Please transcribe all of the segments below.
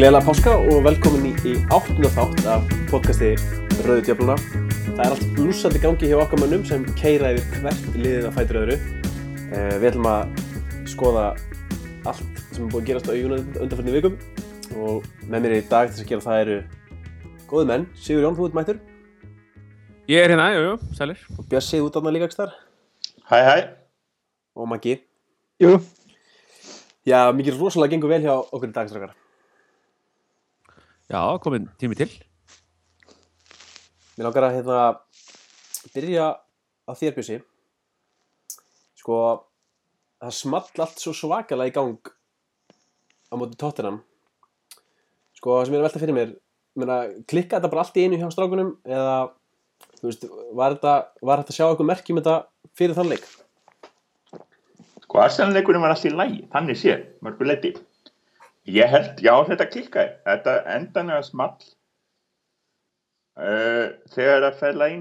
Gleðilega páska og velkomin í, í áttuna þátt af podcasti Rauði Djöfluna. Það er allt blúsandi gangi hjá okkar mönnum sem keira yfir hvert liðið að fætur öðru. Uh, við ætlum að skoða allt sem er búið að gerast á augunum undanfærni vikum og með mér í dag þess að gera það eru góði menn, Sigur Jón, þú ert mættur Ég er hérna, jú, jú, sælir. og Bjössi út ána líka ekki þar Hæ, hæ. og Maggi. Jú, Já, mikið rosalega gengur vel hjá okkur í dagstrakar. Já, komin tími til. Mér langar að hérna, byrja á þér Bjössi. Sko, það small allt svo svakalega í gang á móti Tottenham. Sko, það sem ég er að velta fyrir mér, meina, klikka þetta bara allt í einu hjá strákunum eða, þú veist, var þetta, var þetta að sjá eitthvað merkjum þetta fyrir þann leik? Sko, Arsenal-leikurinn var alltaf í lægi, þannig sé, mörgur leiti. Ég held, já, þetta klikkaði. Þetta endanlega small uh, þegar að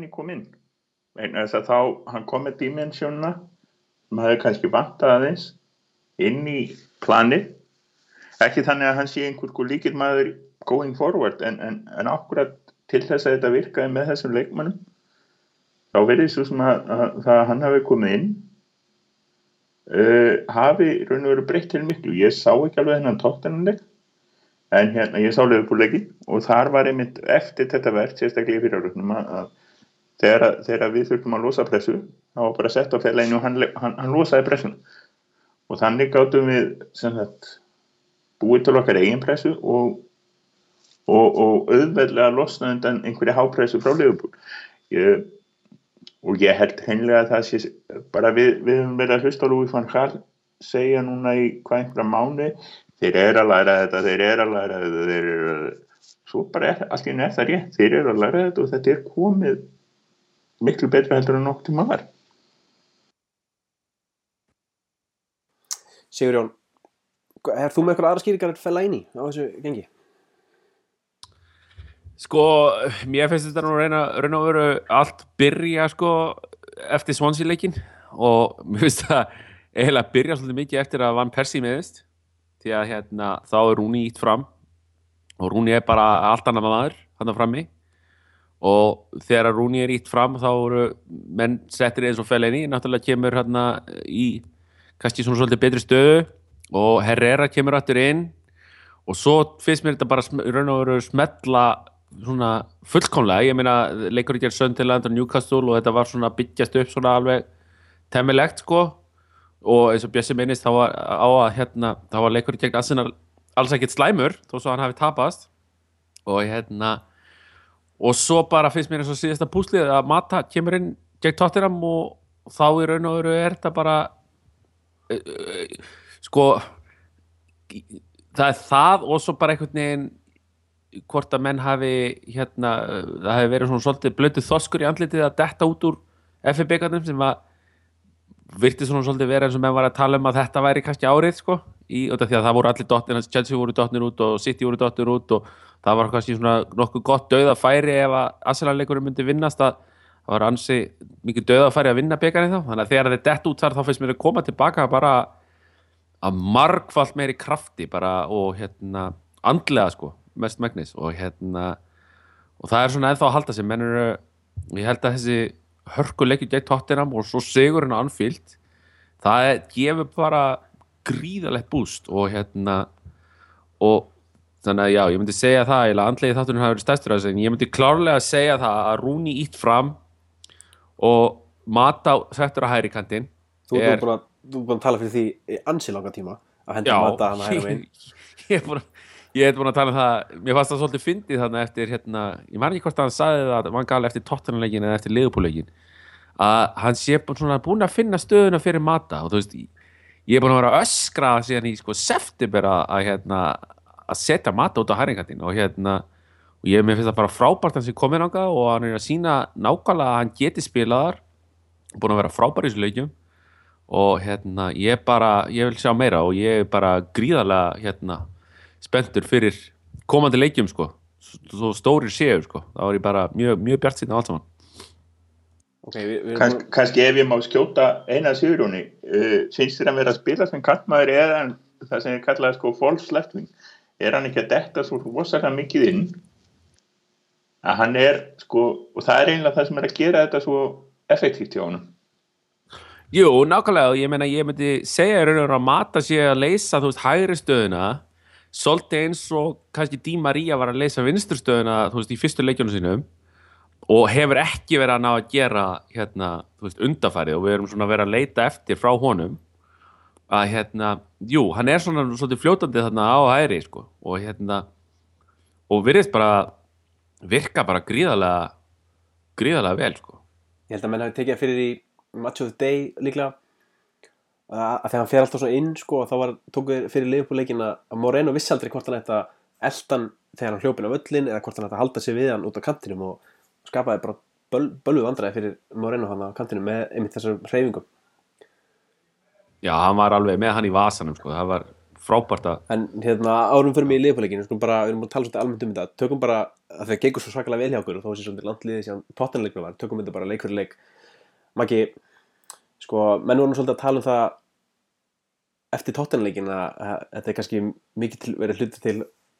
í kom inn. Vegna þess að þá, hann kom með dimensjónuna, hafði kannski vantað aðeins, inn í planið. Ekki þannig að hann sé einhver sko líkir maður going forward, en, en, en akkurat til þess að þetta virkaði með þessum leikmannum, þá verið svo sem að, að, að hann hafi komið inn uh, hafi raun og veru breytt til miklu. Ég sá ekki alveg hennan tóttananleik en hérna ég sá lögupúleikin og þar var einmitt eftir þetta verð sérstaklega í fyrirrögnum að, þegar, þegar við þurfum að losa pressu þá var bara sett á félaginu og hann, hann, hann losaði pressun og þannig gáttum við sagt búið til okkar eigin pressu og, og, og auðveldlega losna undan einhverju hápressu frá lögupúl ég og ég held hreinlega að það sé bara við, við höfum verið að hlusta Lúi fann Hall segja núna í hvað einhverja mánu þeir eru að læra þetta, þeir eru að læra þetta þeir eru að svo bara er, einu er það rétt, þeir eru að læra þetta og þetta er komið miklu betra heldur en nokk tíma var. Sigur Jón, er þú með eitthvað aðra skýringar að fella inn í á þessu gengi? Sko, mér finnst þetta nú reyna, reyna að veru allt byrja, sko, eftir Swansea-leikin og mér finnst það eiginlega byrja svolítið mikið eftir að Van Persie meðist því að hérna, þá er Rúni ítt fram og Rúni er bara allt annað maður, hann frammi og þegar Rúni er ítt fram þá eru menn settir eins og Fellaini, náttúrulega kemur hérna í kannski svona svolítið betri stöðu og Herrera kemur aftur inn og svo finnst mér þetta bara raun og veru smetla svona fullkomlega, ég meina leikur ekki er Söndiland og Newcastle og þetta var svona byggjast upp svona alveg temmilegt sko. Og eins og Bjössi minnist þá var að hérna, var leikur gegn Arsenal alls ekkert slæmur þó svo hann hafi tapast. Og hérna og svo bara finnst mér eins og síðasta púslið að Mata kemur inn gegn Tottenham og þá í raun og veru er þetta bara uh, uh, sko það er það og svo bara einhvern veginn hvort að menn hafi hérna, það hafi verið svona svolítið blötu þoskur í andlitið að detta út úr FFB-garnum sem var virti svona svolítið vera eins og menn var að tala um að þetta væri kannski árið sko í, út af því að það voru allir dotnir, Chelsea voru dotnir út og City voru dotnir út og það var kannski svona nokkuð gott dauða færi ef að Arsenal-leikurinn myndi vinnast að það var ansi mikið dauða færi að vinna byggarni þá, þannig að þegar þeir dett út þar þá finnst mér að koma tilbaka bara að margfalt meiri krafti bara og hérna andlega sko, mest megnis og hérna og það er svona ennþá að halda sig menn eru, ég held að þessi hörkuleikju gegn Tottenham og svo sigurinn á Anfield það gefur bara gríðalegt búst og hérna og þannig að já, ég myndi segja það eiginlega andlegi þáttunum hafi verið stærstur að en ég myndi klárlega segja það að Rúni ítt fram og Mata settur að hæri kantinn Þú Er- búin að, þú búin að tala fyrir því í ansi langa tíma að henda Já, mata hann að hæra megin. ég er búin að ég er búin að tala um það, mér fannst það svolítið fyndið þannig eftir hérna, ég man ekki hvort að hann sagði það Van Gaal eftir Tottenham-leikin eða eftir Liverpool-leikin að hann sé búin, að finna stöðuna fyrir mata og þú veist, ég er búin að vera að öskra síðan í sko september að, að hérna, að setja mata út á hæringandinn og hérna og ég finnst það bara frábært hann sem komið náttúrulega og hann er að sína nákvæmlega að hann geti spilaðar búin að vera frábær í þessu leikjum og hérna ég bara, ég vil sjá meira og ég er bara gríðarlega hérna spenntur fyrir komandi leikjum sko, svo stórir séu sko, þá er ég bara mjög, mjög bjart síðan á allt saman. Ok, við, við erum Kans, búin, kannski ef ég má skjóta eina sigurúni uh, finnst þér að vera að spila sem kallmaður eða það sem ég kallaði sko false left wing? Er hann ekki að detta svo rosalega mikið inn að hann er sko, og það er eiginlega það sem er að gera þetta svo effektíft hjá honum? Jú, nákvæmlega, og ég meina ég myndi segja í raun og veru að mata sig að leysa þú veist hægri stöðuna svolítið eins og kannski Di Maria var að leysa vinstur stöðuna þú veist í fyrstu leikjónu sínum og hefur ekki verið að ná að gera hérna, undarfærið og við erum svona að vera að leita eftir frá honum að hérna, jú, hann er svona svolítið fljótandi þarna á hægri sko, og hérna og virðist bara virka bara gríðarlega gríðarlega vel sko. Ég held að menn hafi tekið fyrir í Match of the Day líklega að þegar hann fer alltaf svona inn sko þá var tókuð fyrir liðbúleikin að Moreno vissi aldrei hvort hann ætti að eldan þegar hann hljópin á völlin eða hvort hann ætti að halda sig við hann út á kantinum og skapaði bara böl, bölvu vandræði fyrir Moreno hann á kantinum með einmitt þessar hreyfingum. Já, hann var alveg með hann í vasanum sko, það var frábært að en hérna árum fyrir mig í liðbúleikin við bara, við erum búin að tala svolítið almennt um þetta tökum bara, að það gengur svo svakalega vel hjá okkur og þó sko, menn voru nú svolítið að tala um það eftir tóttanleikin að að þetta er kannski mikið verið hluti til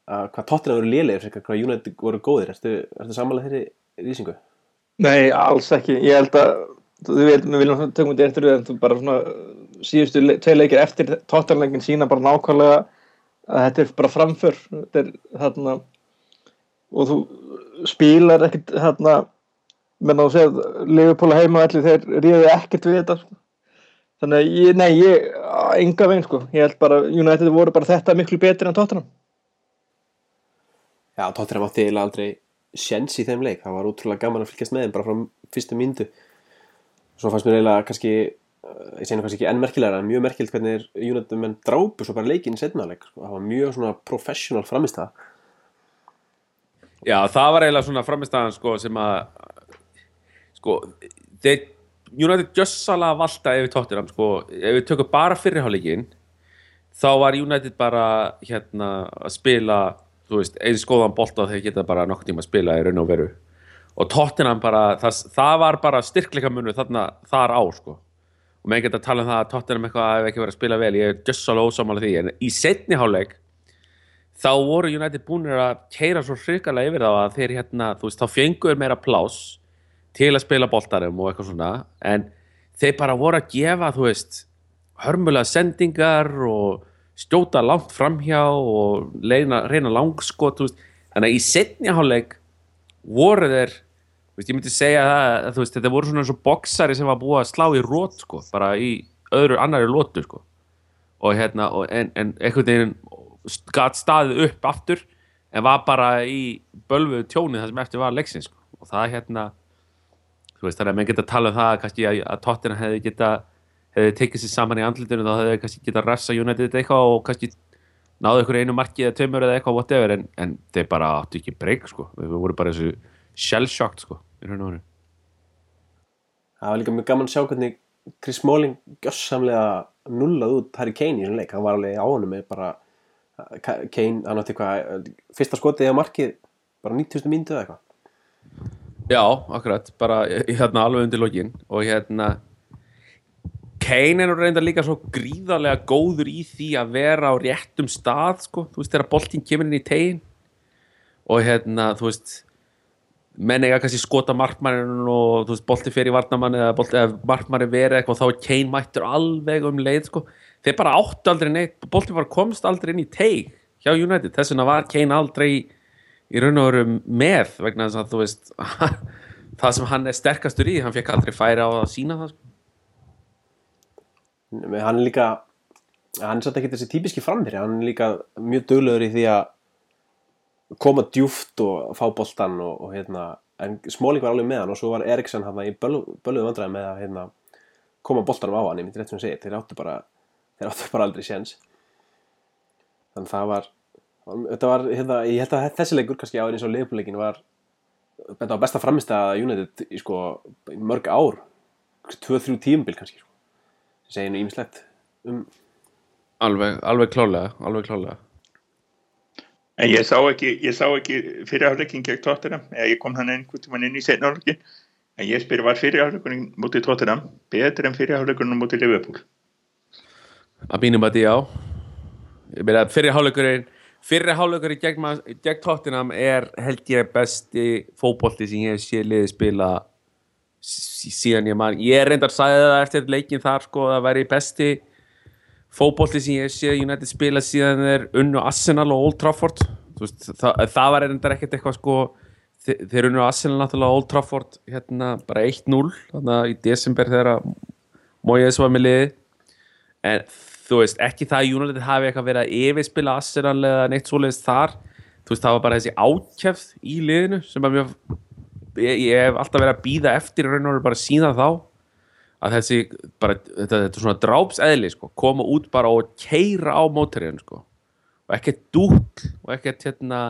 að hvað tóttina voru lélegir frekar hvað United voru góðir ertu, ertu samanlega þeirri lýsingu? Nei, alls ekki. Ég held að þú veit, við viljum svona tökum þetta eftir en þú bara svona síðustu le tvei leikir eftir tóttanleikin sína bara nákvæmlega að þetta er bara framför þetta er þarna og þú spilar ekkert þarna menn að þú segir Liverpool heima allir þeir ríðu ekkert við þetta sko. þannig að ég, nei, ég á enga veginn sko, ég held bara United voru bara þetta miklu betri en tóttanum Já, tóttina mátti eiginlega aldrei sjens í þeim leik, það var útrúlega gaman að fylgjast með þeim bara frá fyrstu myndu svo fannst mér eiginlega kannski ég segna kannski ekki enn merkilegra en mjög merkilt hvernig er United menn drápu svo bara leikinn í setnaðleik, sko. það var mjög svona professional framist það Já, það var eiginlega svona framistæðan sko sem að sko, þeir United gjössalega valda yfir tóttinam sko, ef við tökum bara fyrirháleikin þá var United bara hérna að spila þú veist, eins góðan bolta þeir geta bara nokkuð tíma að spila í raun og veru. Og tóttinam bara, það, það var bara styrkleika munu þarna, þar á sko. Og með geta að tala um það að tóttinam eitthvað hef ekki verið að spila vel, ég er gjössalega ósámála því. En í setni háleik þá voru United búinir að keira svo hrikalega yfir þá að þeir hérna, þú veist, þá fengur meira pláss til að spila boltarum og eitthvað svona en þeir bara voru að gefa, þú veist hörmulega sendingar og stjóta langt framhjá og reyna, reyna langskot þannig að í setni hálfleik voru þeir veist, ég myndi segja það, veist, þetta voru svona eins og boksari sem var búið að slá í rót sko, bara í öðru annari lótu sko. og hérna, og, en, en einhvern veginn gat staðið upp aftur en var bara í bölvuðu tjónið það sem eftir var leiksins sko. og það hérna veist þannig að menn geta að tala um það kannski að, að Tottenham hefði geta hefði tekið sér saman í andlutinu þá hefði kannski geta ressa United eitthvað og kannski náðu ykkur einu marki eða tveimur eða eitthvað whatever en, en þeir bara áttu ekki breyk sko. Við voru bara þessu shell-shocked sko í raun og veru. Það var líka mjög gaman að sjá hvernig Chris Smalling gjössamlega nullað út Harry Kane í þessum leik, hann var alveg á honum með bara Kane, hann átti eitthvað fyrsta skotið á markið bara 90. mínútu eða eitthvað Já, akkurat, bara hérna alveg undir lokin og hérna Kane er reynda líka svo gríðarlega góður í því að vera á réttum stað sko, þú veist þegar boltinn kemur inn í tegin og hérna, þú veist menn eiga kannski skota markmannin og þú veist, bolti í varnamann eða, eða markmannin verið eitthvað og þá er Kane mættur alveg um leið sko. Þeir bara áttu aldrei neitt, bolti bara komst aldrei inn í teig hjá United, þess vegna var Kane aldrei í raun og veru með vegna þess að þú veist það sem hann er sterkastur í, hann fekk aldrei færi á að sína það sko. Nei, hann er líka hann er satt ekki þessi típiski framherja hann er líka mjög duglegur í því að koma djúft og fá boltan og, og hérna en Smáling var alveg með hann og svo var Eriksson hann í bölu, böluðu vandræði með að hérna, koma boltanum á hann, ég myndi rétt sem segja þeir áttu bara, þeir áttu bara aldrei séns þannig það var þetta var, hérna, ég held að þessi leikur kannski á eins og leifbúleikin var þetta var besta framist að United í sko mörg ár. 2-3 tíumbil kannski sko. sem segir nú ímislegt um alveg, alveg klálega alveg klálega En ég sá ekki, ég sá ekki fyrirháleikin gegn Tottenham, eða ég kom hann einhvern tímann inn í setnáleikin, en ég spyr var fyrirháleikurinn mútið Tottenham betur en fyrirháleikurinn mútið Liverpool? að mínum að því já. Ég meina fyrir hálfleikurinn fyrri hálfleikar í gegn, gegn Tottenham er held ég besti fótbolti sem ég hef séð liðið spila sí- síðan ég man. Ég reyndar sagði það eftir leikin þar sko að það væri besti fótbolti sem ég hef séð United spila síðan þeir unnu Arsenal og Old Trafford. Veist, það, það var reyndar ekkert eitthvað sko þe- þeir unnu Arsenal náttúrulega Old Trafford hérna bara 1-0 þarna í desember þegar Moyes var með liði en þú veist, ekki það að United hafi eitthvað verið að yfirspila Arsenal eða neitt svoleiðis þar. Þú veist, það var bara þessi ákjæfð í liðinu sem að mjög ég, ég hef alltaf verið að býða eftir raun og veru bara síðan þá að þessi, bara, þetta, þetta er svona drápseðli sko, koma út bara og keira á mótoriðin sko. Og ekkert dúll og ekkert hérna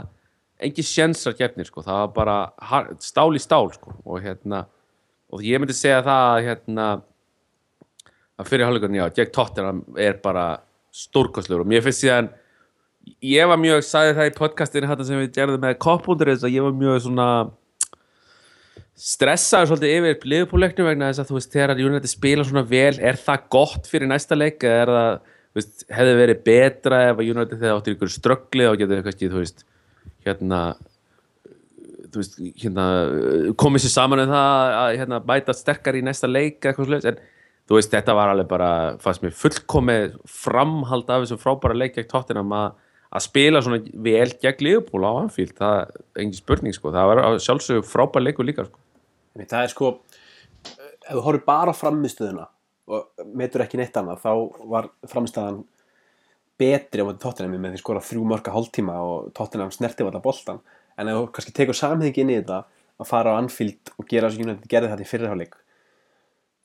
engi sjensar gefnir sko, það var bara stál í stál sko. Og hérna, og ég myndi segja það að hérna að fyrir hálfleikurinn, já, Jack Tottenham er bara stórkostlegur. Og mér finnst síðan ég var mjög, sagði það í podcastinu þetta sem við gerðum með koppundur að ég var mjög svona stressaður svolítið yfir liðupúleiknum vegna þess að þú veist, þegar United spila svona vel, er það gott fyrir næsta leik? Eða er það, veist, hefði verið betra ef að United þegar áttir ykkur ströggli og getur kannski, þú veist, hérna þú veist, hérna komið sér saman um það að hérna, bæta sterkar í næsta leik eða eitthvað slags, en þú veist, þetta var alveg bara fannst mér fullkomið framhald af þessum frábæra leik gegn Tottenham að, að spila svona vel gegn Liverpool á Anfield, það er engin spurning sko, það var að sjálfsögðu frábæra leikur líka sko. Það er sko ef þú horfir bara á framistöðuna og metur ekki neitt annað þá var framistöðan betri á Tottenham með því skora þrjú mörka hálftíma og Tottenham snerti var þetta boltan en ef þú kannski tekur samhengi inn í þetta að fara á Anfield og gera þessu United gerði þetta í fyrirháleik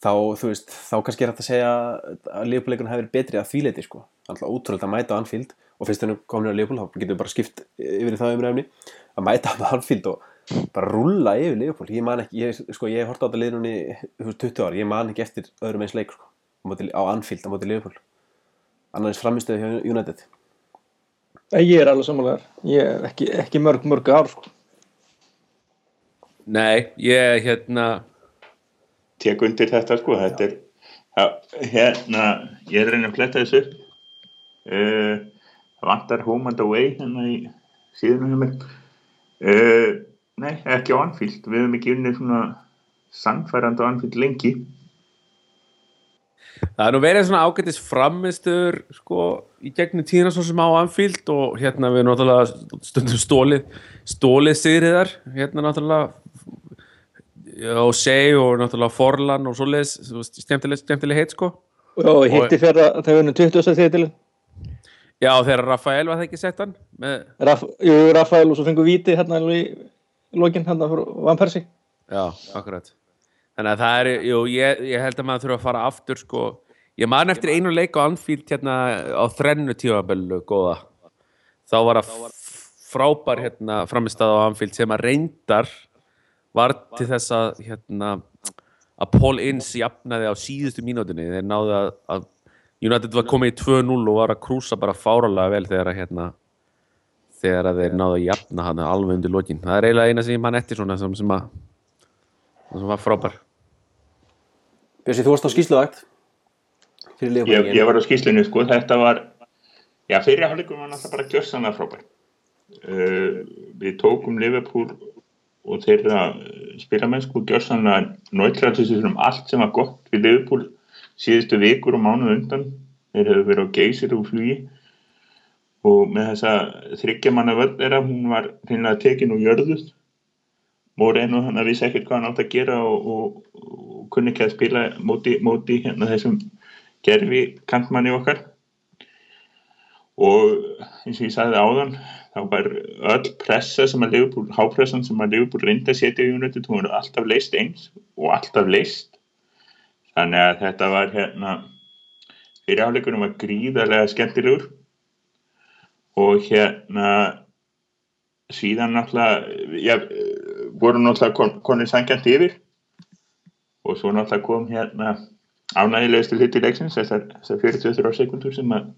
þá, þú veist, þá kannski er þetta að segja að Leopoldleikurinn hefur verið betri að þvíleiti sko, alltaf útrúlega að mæta á Anfield og fyrst þegar komin á Leopold þá getur við bara skipt yfir í það umræfni að mæta á Anfield og bara rúlla yfir Leopold, ég man ekki ég, sko, ég hef hort á þetta liðnunni 20 ár, ég man ekki eftir öðrum eins leik sko, á, Anfield á móti Leopold annars framistöðu hjá United Ég er alveg samanlegar. Ég er ekki, ekki mörg, mörg ár, sko. Nei, ég hérna tek undir þetta sko þetta er já, hérna, ég er reyna að fletta þessu upp. Uh, það vantar home and away hérna í síðan uh, nei, ekki á Anfield. Við höfum ekki unnið svona sannfærandi á Anfield lengi. Það er nú verið svona ágættis framistur sko í gegnum tíðina svo sem á Anfield og hérna við náttúrulega stundum stólið stólið sigriðar hérna náttúrulega og seg og náttúrulega Forlan og svoleiðis skemmtileg heit sko Og hitti fyrir að það vunni 20. titilin. Já þegar Rafael var það ekki sett hann með, Raf, jú, Rafael og svo fengur víti hérna í lokin hérna fyrir Van Persi. Já, akkurat Þannig að það er, jú, ég, ég held að maður þurfa að fara aftur sko Ég man eftir einu leik á Anfield hérna á þrennu tímabellu góða þá var að frábær hérna framistað á Anfield sem að reyndar var til þess að hérna að Paul Ince jafnaði á síðustu mínútinni þeir náðu að, að United var komið í 2-0 og var að krúsa bara fáralega vel þegar að hérna þegar að þeir náðu að jafna hann alveg undir lokin. Það er eiginlega eina sem ég man eftir svona sem, sem að sem var frábær. Björsi, þú varst á skýsluvægt fyrir ég, ég var á skýslinu sko. Þetta var já, fyrir hálfleikum var náttúrulega bara gjörsanlega frábær. Uh, við tókum Liverpool og þeirra uh, spilamennsku gjörsanlega náttúrulega um allt sem var gott við Liverpool síðustu vikur og mánuð undan. Þeir hefur verið á geysir og flugi. Og með þessa þryggjamanna völd þeirra hún var finnilega tekin og jörðuð Moreno hann að vissi ekkert hvað hann átt að gera og, og, og kunni ekki að spila móti, móti hérna þessum gerfi kantmanni okkar og eins og ég sagði áðan þá var öll pressa sem að Liverpool, hápressan sem að Liverpool reyndi að setja í United, hún var alltaf leist eins og alltaf leist þannig að þetta var hérna fyrirháleikunum var gríðarlega skemmtilegur. Og hérna síðan náttúrulega já, voru náttúrulega kon, konið sangjant yfir. Og svo náttúrulega kom hérna ánægilegustu hluti leiksins þessar, þessar 43 sekundur sem að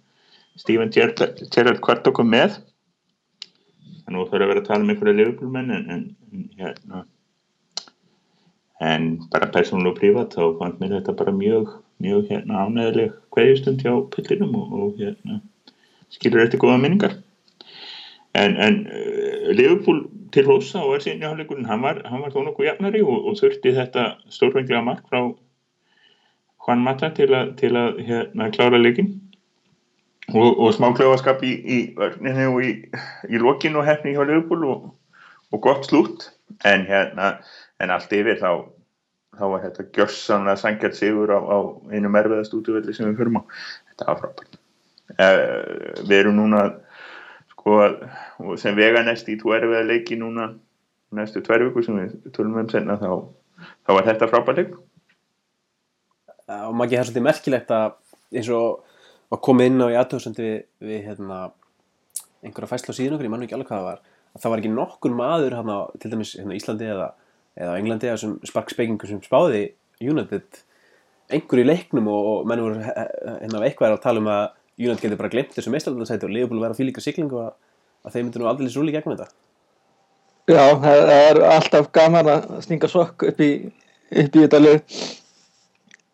Steven Gerrard Kvarto kom með? Að það þarf að vera að tala um einhverja Liverpool-menn en, en, hérna. En bara persónulega og prívat þá fannst mér þetta bara mjög mjög hérna ánægileg hverjustund hjá pillinum og, og hérna skilur eftir góða minningar. En, en uh, Liverpool til hósa og er sinni hálfleikurinn, hann var, var þó nokkuð jafnari og, og þurfti þetta stórfenglega mark frá Juan Mata til að, til að hérna, klára leikin og, og smá klöfaskap í, í örninu og í, í lokinu og hefni hjá Liverpool og, og gott slút en hérna, en allt yfir þá þá var þetta gjörsanlega sangjart sigur á, á einu merfiðast útvöldi sem við höfum á. Þetta var frábært. Uh, við erum núna sko og sem vega næst í tvo erfiða leiki núna næstu tverju viku sem við tölum um senna þá, þá var þetta frábært leik og maður ekki það svolítið merkilegt að eins og að koma inn á í aðtöðsandi við, við hérna, einhverja fæsla á síðan okkur, ég mann ekki alveg hvað það var að það var ekki nokkur maður hana, til dæmis hérna, Íslandi eða, eða Englandi eða sem sparkspekingur sem spáði United einhver í leiknum og, og menn voru hérna eitthvað að tala um að United getur bara glemt þessu meistaröldarsæti og Liverpool vera því líka siglingu að, að þeir myndir nú aldrei srúli gegnum þetta. Já, það er alltaf gaman að sninga sokk upp í, upp í þetta lið.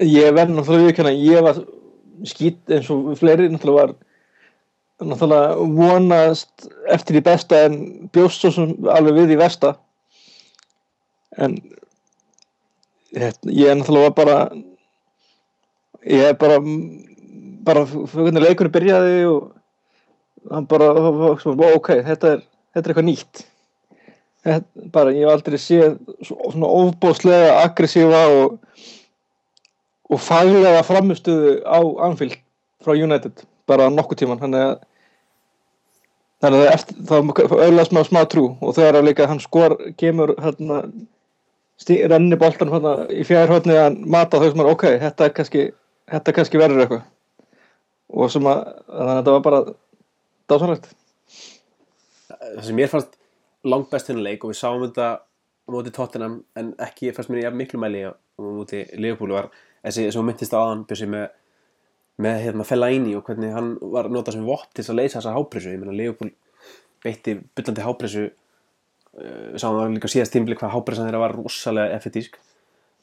Ég verði náttúrulega viðkjöna ég var skýt eins og fleiri náttúrulega var náttúrulega vonast eftir í besta en bjóst svo sem alveg við í versta. En ég er náttúrulega bara ég er bara bara hvernig leikunni byrjaði og hann bara ok, þetta er, þetta er eitthvað nýtt. Þetta, bara ég hef aldrei séð svona ofbóðslega aggressífa og og faglega framistuðu á Anfield frá United bara nokkuð tíman þannig að þannig að eftir, það auðvitað smá smá trú. Og þegar líka hann skor kemur hérna renni bóltan hérna í fjærhóttni að mata þau sem er ok, þetta er kannski þetta er kannski verður eitthvað. Og sem að þannig að þetta var bara dásanlegt Það sem mér fannst langt best henni leik og við sáum þetta á móti Tottenham en ekki fannst mér í miklu mæli á móti Liverpool var þessi sem myndist á aðan bjössi með, með hérna Fellaini og hvernig hann var notað sem vopp til að leysa þessa hápressu, ég meina Leopold beitti byllandi hápressu við sáum það líka síðast tímbli hvað hápressan þeirra var rosalega effektísk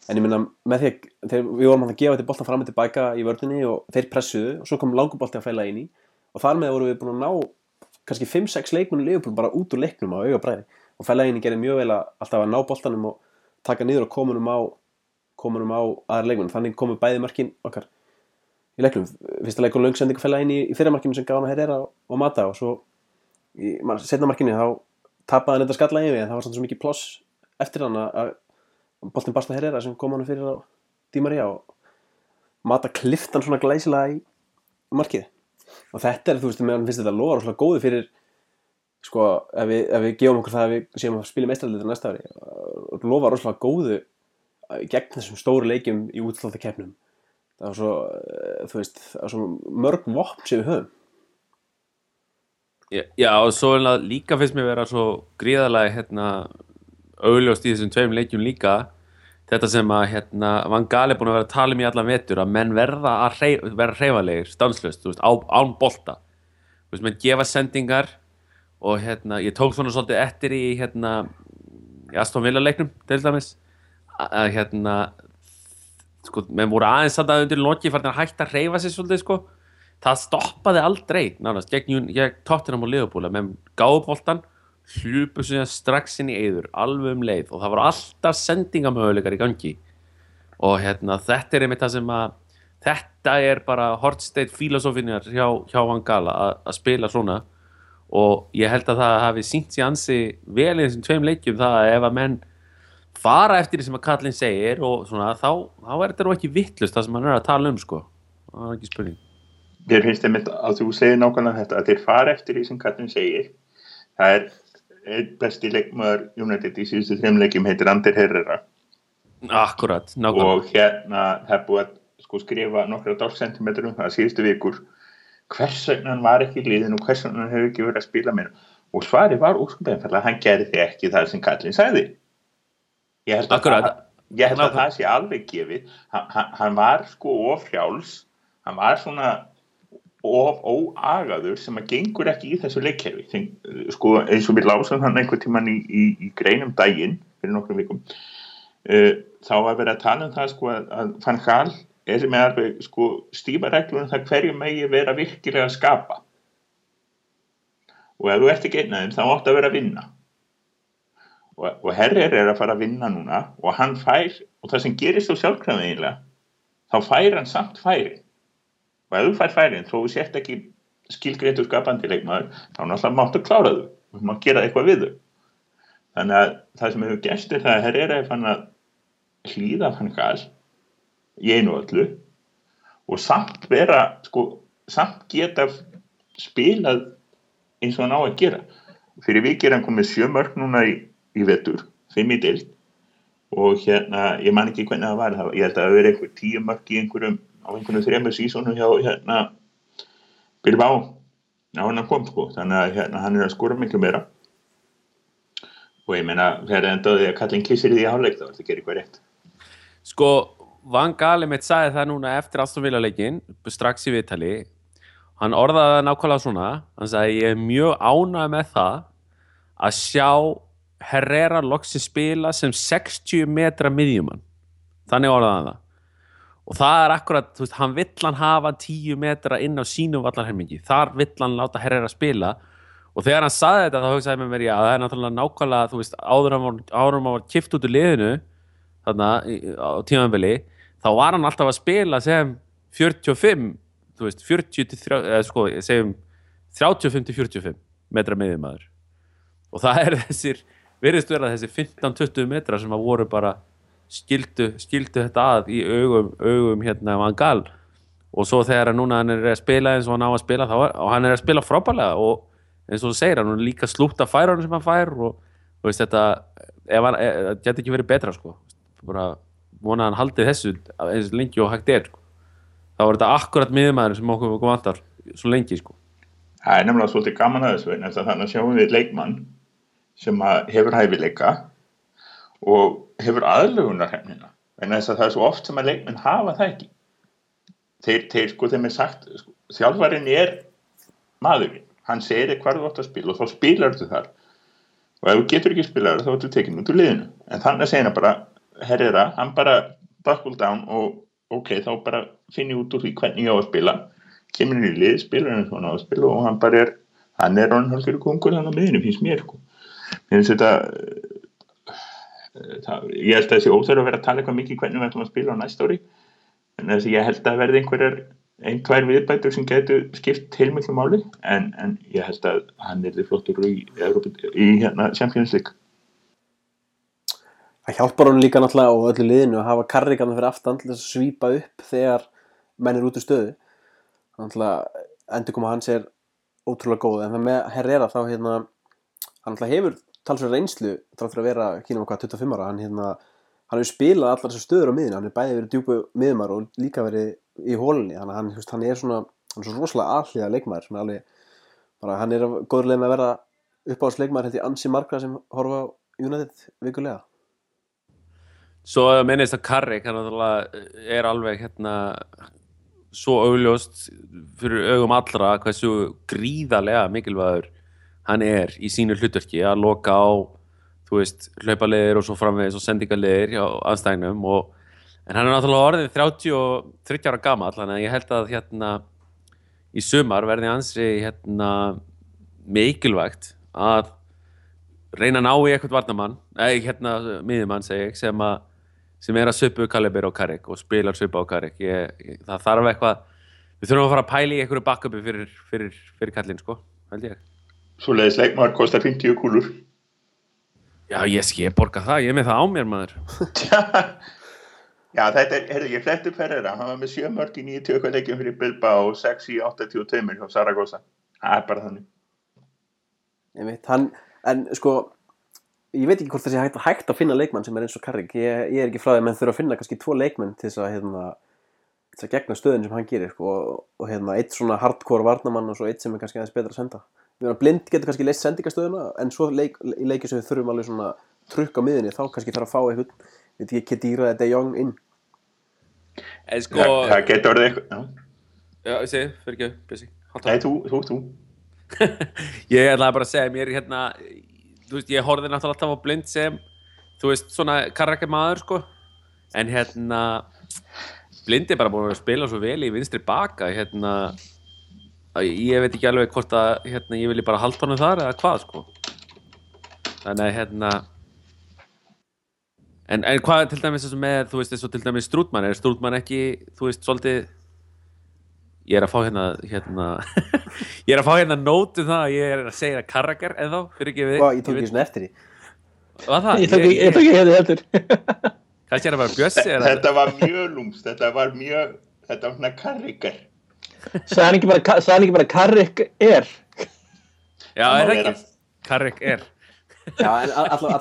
en ég meina með því að við vorum að gefa þetta boltan fram og tilbaka í vördunni og þeir pressuðu og svo kom langubolti að Fellaini og þar með vorum við búin að ná kannski 5-6 leikmunni Leopold bara út úr leiknum á auga bræði og Fellaini gerði mjög vel að alltaf að ná boltanum og taka niður og komunum á komunum á aðra leikmunum þannig komu bæði markin okkar í leiknum. Fyrsta leikun langsendingu fæla inn í, í fyrirmarkinu sem gaf hann að herra og, mata og svo í setna markinu þá tapaði hann þetta skalla yfir en það var svona svo mikið ploss eftir hann að boltin barst að herra sem kom hann fyrir á dímari og mata kliftan svona glæsilega í markið. Og þetta er þú veist meðan finnst þetta loðar og svona góði fyrir sko ef við, ef við gefum okkur það að við séum að spila mestrallitur næsta ári og lofa rosalega góðu gegn þessum stóru leikjum í útlóta keppnum það var svo, þú veist það var svo mörg vopn sem við höfum. Já, já og svo líka finnst mér vera svo gríðarlega hérna augljóst í þessum tveim leikjum líka þetta sem að hérna Van Gaal er búin að vera að tala um í allan vetur að menn verða að hreyf, vera hreyfalegir stanslöst, þú veist, á, án bolta. Þú veist, menn gefa sendingar og hérna, ég tók svona svolítið eftir í hérna í Aston Villa leiknum, til dæmis að hérna sko, menn voru aðeins að það undir loki fyrir að hætta að hreyfa sér svolítið sko. Það stoppaði aldrei nánast gegn, gegn Tottenham og Liverpool. Að menn gáðu bóltan hlupu sér strax inn í eyður alveg um leið. Og það voru alltaf sendingamöguleikar í gangi. Og hérna þetta er einmitt það sem að þetta er bara Hortstead filosofinjar hjá, hjá Van Gala að spila svona. Og ég held að það hafi sínt sér ansi vel í þessum tveim leikjum það að ef að menn fara eftir því sem að Kallin segir og svona, þá, þá er þetta nú ekki vittlust það sem hann er að tala um sko. Það er ekki spurning. Mér finnst það að þú segir nákvæmlega þetta að þeir fara eftir því sem Kallin segir. Það er einn besti leikmaður United í síðustu þreim leikjum heitir Ander Herrera. Akkurat, nákvæmlega. Og hérna er búið að sko, skrifa nokkra dálsentimetrum það síðustu vikur. Hvers vegna hann var ekki í liðin og hvers vegna hann hefur ekki verið að spila mér og svari var úrskaplega hann gerði ekki það sem Kallin sagði ég held að, það, ég held að það sé alveg gefið. Hann, hann var sko ofrjáls hann var svona of óagaður sem að gengur ekki í þessu leikkerfi. Sko eins og við lásum hann einhver tíman í, í, í greinum daginn fyrir nokkrum vikum. Uh, þá var verið að tala um það sko að, að fann hal er með alveg sko stífa reglunum það hverju megi vera virkilega að skapa. Og ef þú ert ekki einn af þeim þá áttu að vera að vinna og, og Herrer er að fara að vinna núna og hann fær, og það sem gerist á sjálfkræmi eiginlega, þá fær hann samt færi. Og ef þú fær færin þó þú sért ekki skilgreitur skapandi leikmaður, þá náttúrulega máttu klára þau. Og maður gera eitthvað við þau. Þannig að það sem hefur gæst er það að Herrer er fann að hlýða fann gal í einu öllu. Og samt vera sko, samt geta spilað eins og hann á að gera. Fyrir vikið er hann komið sjö mörg núna í, í vetur, fimm í dild og hérna, ég man ekki hvernig það var það, ég held að það veri einhver tíu mörg í einhverjum, á einhverjum þremur sísónu hjá hérna Bilbao, á hann kom sko þannig að hérna, hann er að skora miklu meira. Og ég meina þegar endaði að kallin kissir því í hálfleik þá er þetta að gera eitthvað rétt. Sko, Van Gaali mitt sagði það núna eftir Aston Villa leikin, strax í viðtali. Hann orðaði nákvæmlega svona hann sagði ég er mjög ánægð með það að sjá Herrera loksi spila sem 60 metra miðjumann. Þannig orðaði hann það. Og það er akkurat, þú veist, hann vill hann hafa 10 metra inn á sínum vallarhermingi þar vill hann láta Herrera spila. Og þegar hann saði þetta þá hugsaði með mér já, það er náttúrulega nákvæmlega, þú veist, áður hann var, áður hann var kift út úr liðinu þarna á tímanbili þá var hann alltaf að spila sem 45, þú veist 40 til 30, eða sko, segjum 35 til 45 metra miðjumæður og það er þessir, virðist vera þessi 15-20 metra sem að voru bara skildu, skildu þetta að í augum, augum hérna Van Gaal. Og svo þegar núna hann er að spila eins og hann á að spila þá er, og hann er að spila frábælega og eins og þú segir, hann er líka slútt af færunum sem hann fær og þú veist þetta e, það geti ekki verið betra sko. Bara vona hann haldi þessu eins lengi og hægt er sko. þá er þetta akkurat miðumæður sem okkur vantar svo lengi sko. Það er nefnilega svolítið gaman að þessu en þannig að sjáum við leikmann sem hefur hæfileika og hefur aðlugunarhefnina en þess að það er svo oft sem að leikmenn hafa það ekki. Þeir, þeir sko þeim er sagt sko, þjálfarinn er maðurinn, hann segir þér hvað þú átt að spila og þá spilar þú þar. Og ef þú getur ekki spilað þá ertu tekin út úr liðinu. En þannig að segja hann bara, herriða hann bara buckle down og ok, þá bara finn ég út úr því hvernig ég á að spila. Kemur inn í lið, spilar hann svona á að spila og hann bara er, hann er hann hálfur kongur hann á miðinu, finnst mér sko mér finnst þetta eh, það, ég held að þessi óþörf að vera að tala eitthvað mikið hvernig við ætlum að spila á næst ári en þess að ég held að verði einhverjar ein, tvær viðbætur sem getur skipt heilmiklu máli en, en ég held að hann er þið flottur í, Evrópu, í hérna, League Það hjálpar hann líka náttúrulega og öllu liðinu að hafa karrigan fyrir aftan til að svípa upp þegar menn er út úr stöðu. Náttúrulega endur koma hans er ótrúlega góð en það með Herrera þá hérna hann náttúrulega hefur talsverð reynslu þrátt fyrir að vera kynum okkar 25 ára. Hann hérna hann hefur spilað allar þessar stöður á miðinu hann er bæði verið djúpu miðumar og líka verið í hólunni hann, hann svona hann er svo rosalega alliða bara hann er á góður leið með að vera uppáðsleikmaður held ég ansi margra sem horfa United vikulega. Svo að minnist að Karrik er alveg hérna svo augljóst fyrir augum allra hversu gríðarlega mikilvægur hann er í sínu hlutverki að loka á veist, hlaupaleðir og svo framvegis og sendingaleðir hjá anstæðinum og en hann er náttúrulega orðin 33 ára gamall þannig að ég held að hérna í sumar verði ansi hérna mikilvægt að reyna að ná í eitthvað varnamann eða hérna miðjumann segi ég sem sem er að svipu Kalibir og Karik og spilar svipa á Karik ég, ég, það þarf eitthvað við þurfum að fara að pæla í einhverju backupi fyrir, fyrir, fyrir kallinn sko, held ég Svo leiðis leikmaður kostar 50 kúlur. Já, ég sé borga það, ég er með það á mér maður. Já, þetta er, heyrðu, ég flett upp Ferreira, hann var með 7 mörg í 90 okkar leikjum fyrir Bilba og 6 í 82 hjá Saragossa. Það er bara þannig. Einmitt, hann, en sko ég veit ekki hvort það sé hægt, hægt að finna leikmann sem er eins og Karrik, ég, ég er ekki frá því að menn þurfa að finna kannski tvo leikmenn til þess að hérna, til þess að gegna stöðin sem hann gerir sko, og, og hérna, eitt svona hardcore varnamann og svo eitt sem er kannski aðeins betra að senda. Ég blind getur kannski leist sendingastöðuna en svo leik, í leiki sem við þurfum alveg svona trukk á miðinni, þá kannski þarf að fá eitthvað veit ekki, Kedira eða De Jong inn En sko, Það, það getur orðið eitthvað. Já. já, ég segi, fyrir ekki, bjössi Nei, þú, þú, þú. Ég ætlaði bara að segja mér hérna, þú veist, ég horfði náttúrulega alltaf á blind sem, þú veist, svona karrakja maður, sko, en hérna, blind er bara búin að spila svo vel í vinstri baka, hérna, ég veit ekki alveg hvort að hérna, ég vilji bara halda honum þar eða hvað sko þannig að hérna en, en hvað til dæmis eins og með þú veist eins og til dæmis Strútmann er Strútmann ekki, þú veist, svolítið ég er að fá hérna, hérna ég er að fá hérna nótu það að ég er að segja Karraker eða þá, fyrir ekki við Hvað, ég tók ekki svona eftir því Var það? Ég tók ekki- ég tók ekki hefði heldur. Kannski er það bara Bjössi Þetta var mjög lúmst, þetta var mjög, þetta var svona karrikar. Hann ekki bara, bara Karrik er? Já, Það er ekki? Karrik er. Já, en allavega,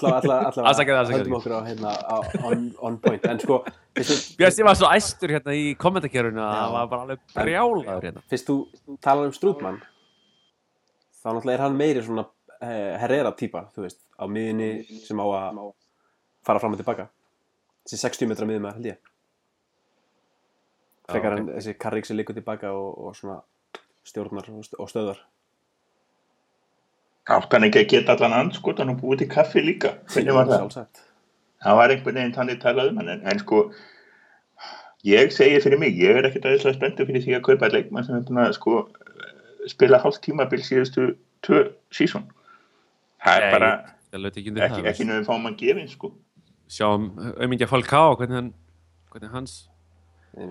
allavega, höldum okkur á, hérna, á, on, on point. En sko, þú, Bjössi var svo æstur hérna í kommentarkerfinu að það var bara alveg brjálaður hérna. Fyrst þú talar um Strútmann Þá náttúrulega er hann meiri svona eh, Herrera típa, þú veist Á miðinni sem á að fara fram og tilbaka. Þessi 60 metra miðum held ég Frekar ok. en þessi karrik sem liggur tilbaka og, og svona stjórnar og st- og stöðvar Átt hann ekki að geta allan anskotan og búið til kaffi líka. Hvernig var það? Sjálfsagt. Það var einhvern veginn þannig talað um hann, en, en sko, ég segi fyrir mig, ég er ekkert aðeinslega spenntur fyrir því að kaupa leikmann sem er búin að sko spila hálft tímabil síðustu tvö sísón. Það er Nei, bara ekki undir ekki, það ekki nefnum fáum að gefin, sko. Sjáum auðmingja Falcao hvernig, hann, hvernig hans.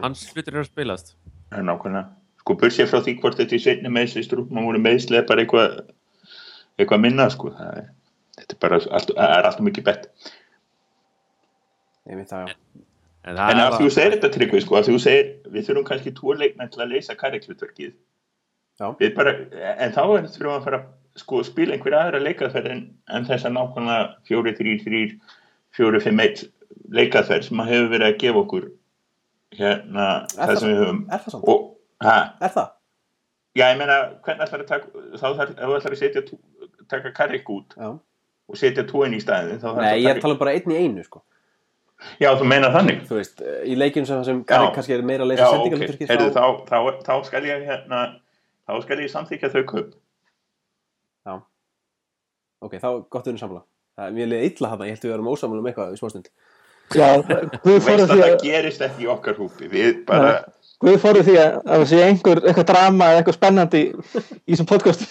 Hans hlutir eru að spilast Það er nákvæmlega. Sko, bursið frá því hvort þetta í setni meðsli strúknum voru meðsli er bara eitthvað eitthvað minna, sko. Það er, þetta er bara allt, er alltaf mikið bett. Einmitt það, já. En, En að þú segir þetta tryggvið, sko, að þú segir við þurfum kannski tvo leikmenn til að leysa karriklutverkið. Já. Við bara, en þá er þurfum við að fara sko, spila einhverja aðra leikaðferð en, en þess að nákvæmlega 4-3-3 4-5-1 leikaðferð sem að hefur verið að gefa okkur hérna Er það það sem við höfum Er það samt? og, Er það? já, ég meina, hvernig ætlar að taka þá þarf, ætlar að setja taka karrik út Já. og setja tóin í staðin Nei, ég tala bara einn í einu, sko. já, þú meina þannig Þú veist, í leikjum sem, sem Garri kannski er meira að leysa já, ok, þá, þá, þá skal ég hérna þá skal ég samþykja þau kaup Ok, þá gott við erum samla. Það er mjög leið illa hana, ég held að við erum ósamlega um eitthvað í smástund. Já, Guð þú veist fóru að því það að, gerist ekki í okkar húpi við bara, Guð fóru því að, að það sé einhver, eitthvað drama eða eitthvað spennandi í þessum podcast.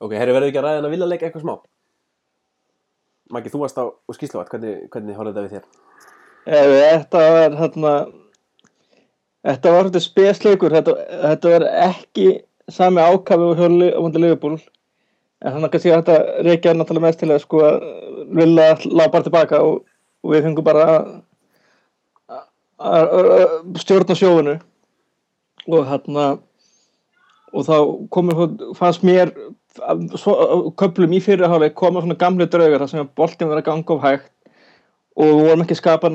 Ok, herri, verður ekki að ræða en að vilja leika eitthvað smá? Maggi, þú varst á skýsluvat, hvernig, hvernig horfði þetta við þér? Ef Þetta var hérna Þetta var þetta spesleikur þetta, þetta var ekki sami ákafi og hjá Li- á múndi Liverpool en þannig að þetta reykja náttúrulega mest til að sko að vilja lág bara tilbaka og, og við fengum bara að- stjórna sjóinu og hérna og þá komum fannst mér köplum í fyrirháleik koma svona gamli draugar þar sem að boltin var að ganga of hægt og við vorum ekki að skapa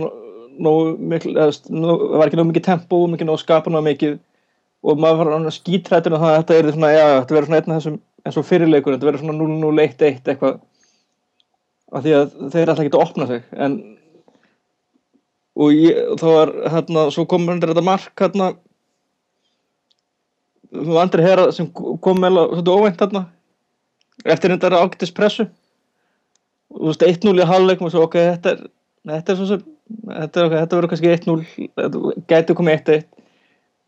nógu mikil, eða, st- nú- það var ekki nógu mikið tempo og ekki nógu að skapa nógu mikið og maður var skítrættur um það að þetta er svona, já, þetta verður svona einn af þessum eins og fyrirleikur, þetta verður svona 0-0-1-1 eitthvað af því að þeir ætla ekki að opna sig en og, ég, og þá var hérna, svo kom hendur þetta mark hérna þú andri herra sem kom með þetta óvænt hérna eftir þetta ágættis pressu. Og þú veist 1-0 í halvleikum og svo ok, þetta er þetta er svo sem þetta, er, ok, þetta verður kannski 1-0 þetta gæti komið 1-1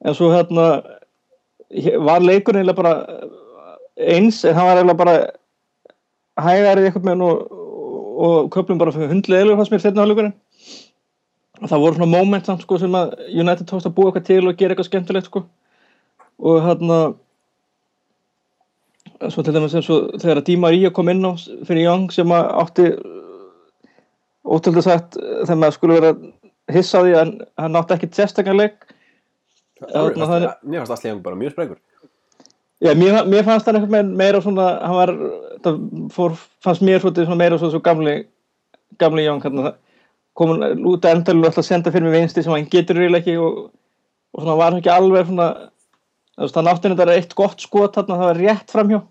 en svo hérna hér- var leikurinn eiginlega bara eins en hann var eiginlega bara hægarið eitthvað með og, og köplum bara fyrir hundleðilega fannst mér setna hálfleikurinn. Það voru svona moment samt sko sem að United tókst að búa eitthvað til og gera eitthvað skemmtilegt sko. Og hérna svo til dæmis eins og þegar að Di Maria kom inn á fyrir Young sem að átti ótrúlega sagt þegar maður skulle vera hissa á því að hann átti ekki testakarleik Þarna, Mér fannst allir bara mjög spregur. Já, mér, mér fannst hann eitthvað meira svona, hann var, það fór, fannst mér svona meira svona svo gamli, gamli Jón, hérna, komin út að endalur alltaf að senda fyrir mig vinsti sem hann getur reyla ekki og, og svona var hann ekki alveg svona, hann átti þetta eitt gott skot þarna, það var rétt framhjá.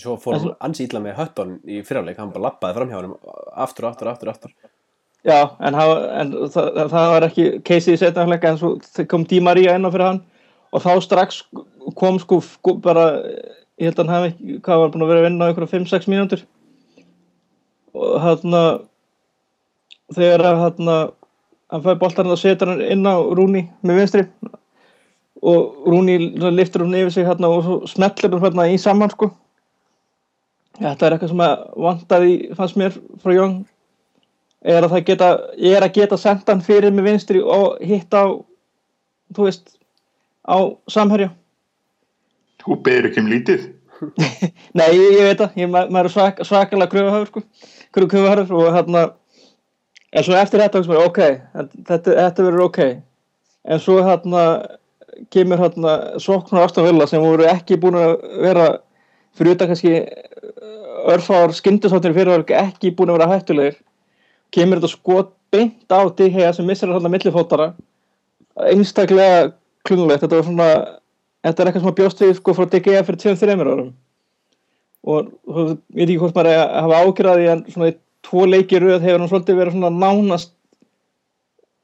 Svo fór hann illa með hötton í fyrirleik, hann bara lappaði fram hjá hann aftur, aftur, aftur, aftur. Já, en, hann, en það, það var ekki keisið í setjafleika en svo kom Di Maria inn á fyrir hann og þá strax kom sko, sko bara, ég held að hann hafi ekki, hvað var búin að vera að vinna á ykkur 5-6 mínútur. Og hann þegar að hann hann fæði boltarinn og setur hann inn á Rúni með vinstri. Og Rúni liftur hún yfir sig hérna og svo smellir hún hérna í saman sko. Þetta er eitthvað sem að vantaði fannst mér frá Jón er að það geta er að geta senda hann fyrir með vinstri og hitt á þú veist á samherja Þú beður ekki um lítið. Nei, ég, ég veit það, ég, ma- maður er svak, svakalega kröfuhafur sko, kröfuhafur og hérna, en svo eftir þetta, maður, ok, þetta, þetta verður ok, en svo hérna kemur hérna sóknar Aston Villa sem voru ekki búin að vera fyrir utan kannski örfár skyndisáttir fyrir ekki búin að vera hættulegir, kemur þetta skot beint á DHA sem missir hérna millifótara, einstaklega klunulegt, þetta var svona þetta er eitthvað sem að bjóst við sko frá DGA fyrir 2-3 árum. Og þú veit ekki hvort maður að hafa ágjörði en svona í tvo leiki röð hefur hann svolítið verið svona nánast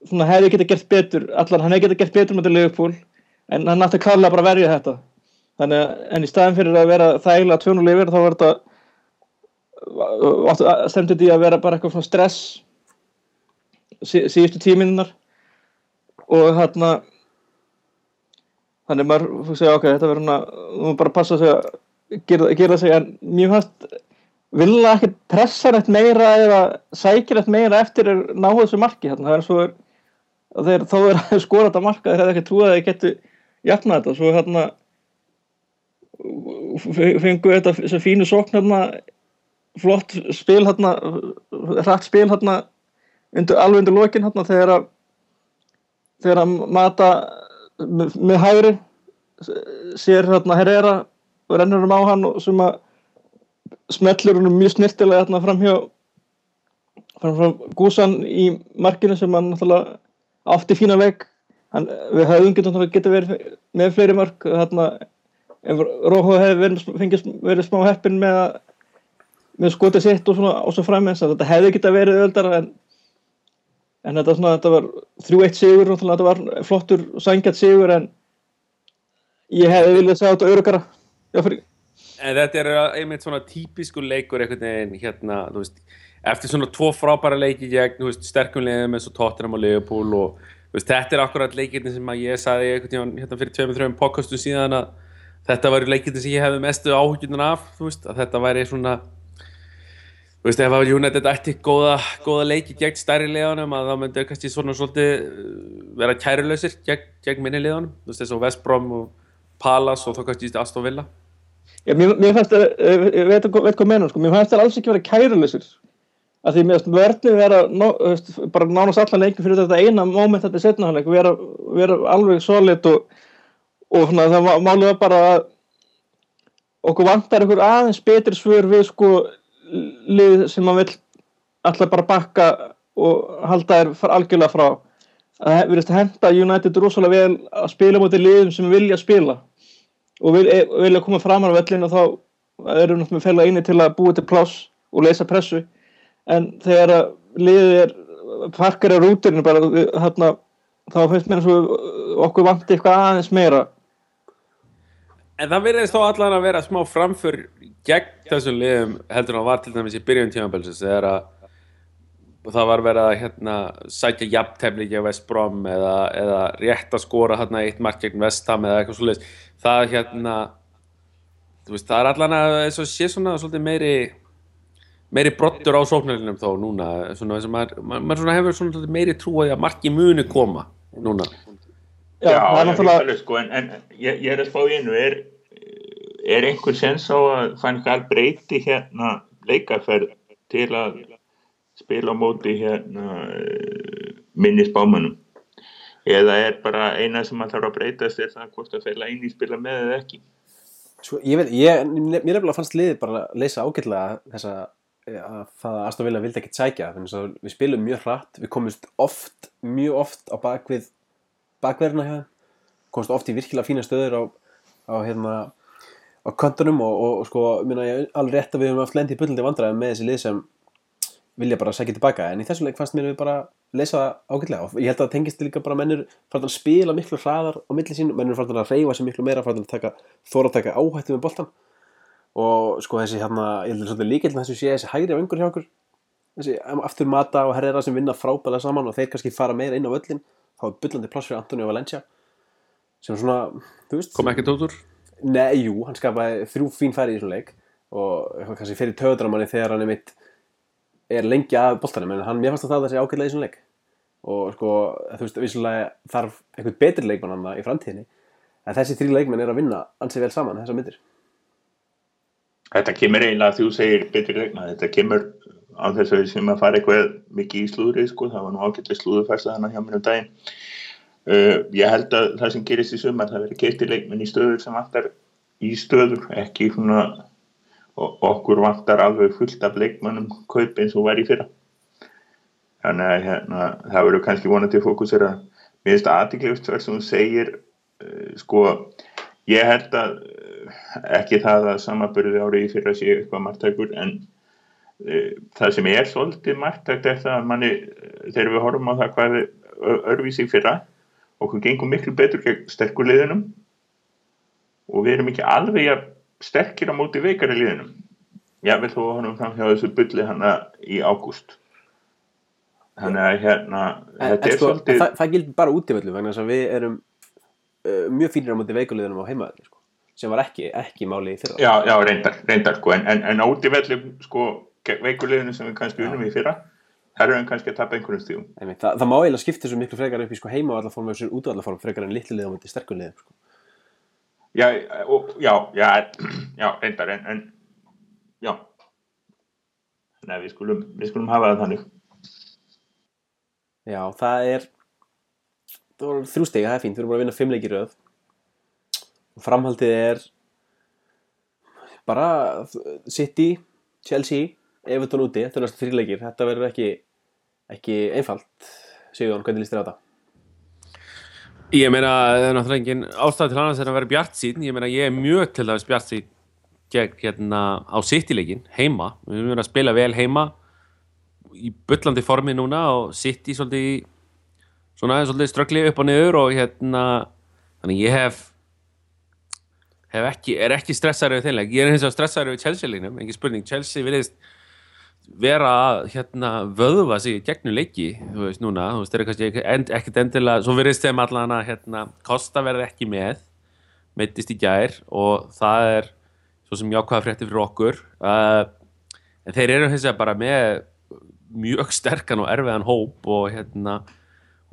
svona hefði geta gert betur allan hann hefði geta gert betur með þetta Liverpool en hann nátti klálega bara verja þetta. Þannig að en í staðin fyrir að vera þægilega 2-0 yfir þá var þetta stemdi því að vera bara eitthvað svona stress sí, síðustu tíminnar og hérna þannig maður fyrir segja ok, þetta verður maður bara passa sig að gera, gera sig en mjög fannst vilja ekki pressa neitt meira eða sækja neitt meira eftir er náðu þessu marki hérna, það er svo að þeir þó er að skora þetta marka þeir hefði ekki trúið að þeir getu jafna þetta. Svo hérna fengu þetta þessu fínu sókn hérna flott spil hérna hratt spil hérna alveg undir lokin hérna þegar að þegar að mata með, með hægri sér hérna Herrera og rennur um á hann og sem að smellur hann mjög snirtilega hérna framhjá framhjá Gúsan í markinu sem hann náttúrulega átti fína veg hann, við höfum geta verið með fleiri mörg hérna ef Róhó hefði verið, fengið, verið smá heppin með með skotið sitt og svona og svo framins þetta hefði geta verið öldar en en þetta, svona, þetta var 3-1 sigur og þetta var flottur sangjart sigur en ég hefði viljað segja þetta örugara En þetta er einmitt svona típisku leikur einhvern veginn hérna, veist, eftir svona tvo frábæra leiki gegn, þú veist, sterkum leiðum eins og Tottenham og Liverpool og veist, þetta er akkurat leikirni sem ég saði einhvern veginn hérna fyrir tveimur, þreim podcastu síðan að þetta var leikirni sem ég hefði mestu áhugjurnar af, veist, að þetta væri svona þú veist, ef að United ætti góða, góða leiki gegn stærri leiðanum að þá myndi kannski svona svolítið uh, vera kærulausir gegn, gegn minni leiðanum, þú veist, eins og West Brom og Palace og þá kannski Aston Villa. Já, mér, mér fannst það, ég veit, veit hvað menn sko, mér fannst það alls ekki vera kæruleysir að því mér fannst vörnum vera nó, veist, bara nánast allan leikin fyrir þetta eina moment þetta setna hann vera, vera alveg solid og, og svona, það málið var bara að okkur vantar einhver aðeins betri svör við sko lið sem maður vill alltaf bara bakka og halda þér algjörlega frá. Að það verðist að henda United rosalega vel að spila mútið liðum sem vilja spila og vil, e, vilja koma fram á vellinu og þá erum við náttúrulega fæla eini til að búa til pláss og leysa pressu. En þegar að liðið er parkar á rúturinu bara hérna, þá finnst mér eins og okkur vanti eitthvað aðeins meira. En það verðist þó allan að vera smá framför gegn þessum liðum heldur það var til dæmis í byrjun tímabelsins þegar að það var verið að hérna, sækja jafntefni gegn West Brom eða, eða rétt að skora hérna, eitt mark gegn West Ham eða eitthvað svolítið það hérna veist, það er allan að eins og sé svona svolítið meiri meiri brottur á sóknarlinum þó núna svona, maður, maður svona hefur svona meiri trú að marki muni koma núna. Já, Já það er náttúrulega sko, en, en ég, ég er að spá í einu er, er einhver sens á að hver breyti hérna leikaferð til að spila á móti hérna minni spámanum eða er bara eina sem að þarf að breytast er það hvort að fæla eini spila með eða ekki? Sko, ég veit, ég, mér nefnilega fannst liðið bara að leysa ágætlega þess að það að Aston Villa vildi ekkert sækja þannig að við spilum mjög hratt við komumst oft, mjög oft á bakvið bakverðina hér komumst oft í virkilega fína stöður á, á hérna á köntunum og, og, og sko, minna ég alveg rétt að við höfum haft lendi í bullandi vandræði með þessi lið sem vilja bara sækja tilbaka en í þessu leik fannst mér við bara leysa það ágætlega. Og ég held að það tengist líka bara mennur frá að spila miklu hraðar á milli sín mennur frá að reyfa sér miklu meira frá að taka þóra að taka áhættu með boltan og sko þessi hérna ég held að svolítið líkildin þessu sé þessi hægri á yngur hjá okkur. Þessi aftur mata og herrera sem vinna frábæðlega saman og þeir kannski fara meira inn á völlin þá er byllandi pláss fyrir Antoni og Valencia sem svona, þú veist kom ekki tótt úr Nei, jú, hann skapaði þrjú fín færi í þessum leik og kannski fyrir töðdramanni þegar hann er mitt er lengi að boltanum en hann, mér fannst að það þessi ágætlega í þessum leik. Og sko, þú veist, vissulega þarf eitthvað betri leikmann hann í framtíðinni en þessi þrjú leikmenn er að vinna ansið vel saman þessar myndir. Þetta kemur eiginlega að þú segir betri leikna, þetta kemur á þess að við sem að fara eitthvað mikið í slúðri, sko, það var nú ágætlega slúðufærsla þannig Uh, ég held að það sem gerist í sumar, það verið keistir leikmenn í stöður sem vantar í stöður, ekki svona, okkur vantar alveg fullt af leikmennum kaup eins og var í fyrra. Þannig að hérna, það verður kannski vonandi að, mér finnst aðtíklefst þar sem þú segir, uh, sko, ég held að uh, ekki það að samanbyrði árið í fyrra sé eitthvað margtækur en uh, það sem er svolítið margtækt er það að manni þegar við horfum á það hvað er örvísi fyrra okkur gengum miklu betur gegn sterkur liðunum og við erum ekki alveg að sterkir á móti veikari liðunum. Ég vil þó að honum fram hjá þessu bulli hana í ágúst. Þannig að hérna En, en sko, svolítið það, það gildir bara út í vellu vegna þess að við erum uh, mjög fínir á móti veikuliðunum á heimaðalli sko, sem var ekki, ekki máli í fyrra. Já, já, reyndar, reyndar sko, en, en, en á út í velli sko, veikuleginu sem við kannski unnum í fyrra, þar erum við kannski að tapa einhvernum stíðum. Einmitt, það, það má eiginlega skipta svo miklu frekar upp í sko, heimaðallaform og þessu útvallaform frekar en litlu lið á móti sterkur liðum sko. Já, og, já, já, já, reyndar, en, en já, nei, við skulum, við skulum hafa það þannig. Já, það er það voru þrjú stegi, það er fínt, við erum bara að vinna fimm leikir í röð og framhaldið er bara City, Chelsea Everton úti, þetta er næstu þrjú leikir þetta verður ekki, ekki einfalt Sigurðan, hvernig líst þér á þetta? Ég meina, það er náttúrulega engin ástæð til annars en að vera bjart sín. Ég meina, ég er mjög til dæmis bjart sín gegn hérna á City-leikin, heima. Við erum verið að spila vel heima í bullandi formi núna og svolítið í svona svolítið ströggli upp og niður og hérna þannig ég hef hef ekki, er ekki stressaður við þeimleik. Ég er hins vegar stressaður við Chelsea-leiknum, engin spurning. Chelsea virðist vera að hérna, vöðva sig gegnum leiki þú veist núna, þú veist, þeir eru kannski end, ekkit endilega, svo virðist þeim allan að hérna, Kosta verði ekki með meittist í gær og það er svo sem jákvæða frétti fyrir okkur. Uh, en þeir eru hins vegar bara með mjög sterkan og erfiðan hóp og hérna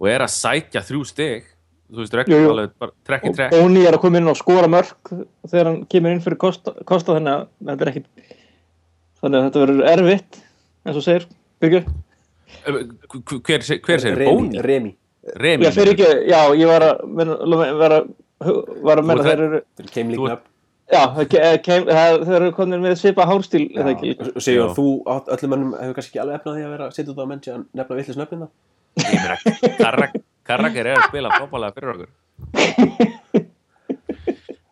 og er að sækja þrjú stig. Þú veist, alveg bara trekk í og trekk. Óni er að koma inn og skora mörg þegar hann kemur inn fyrir Kosta, Kosta þannig að þetta er ekkit þannig að þetta verður erfitt eins og segir Byrgjur hver, hver segir, Remi, Bóni? Remi, Remi, Já, fyrir ekki, já, ég var að menna, var að, var að menna þeir eru þetta er keimlík Þú- nöfn já, það ke- kem, það, þeir eru komin með svipa hárstíl eða ekki? og Já. þú öllum mönnum hefur kannski ekki alveg efnað því að vera setja út á menn að nefna villis nöfnina Ég meina, Karrak, Karrak er að spila frábælega fyrir okkur.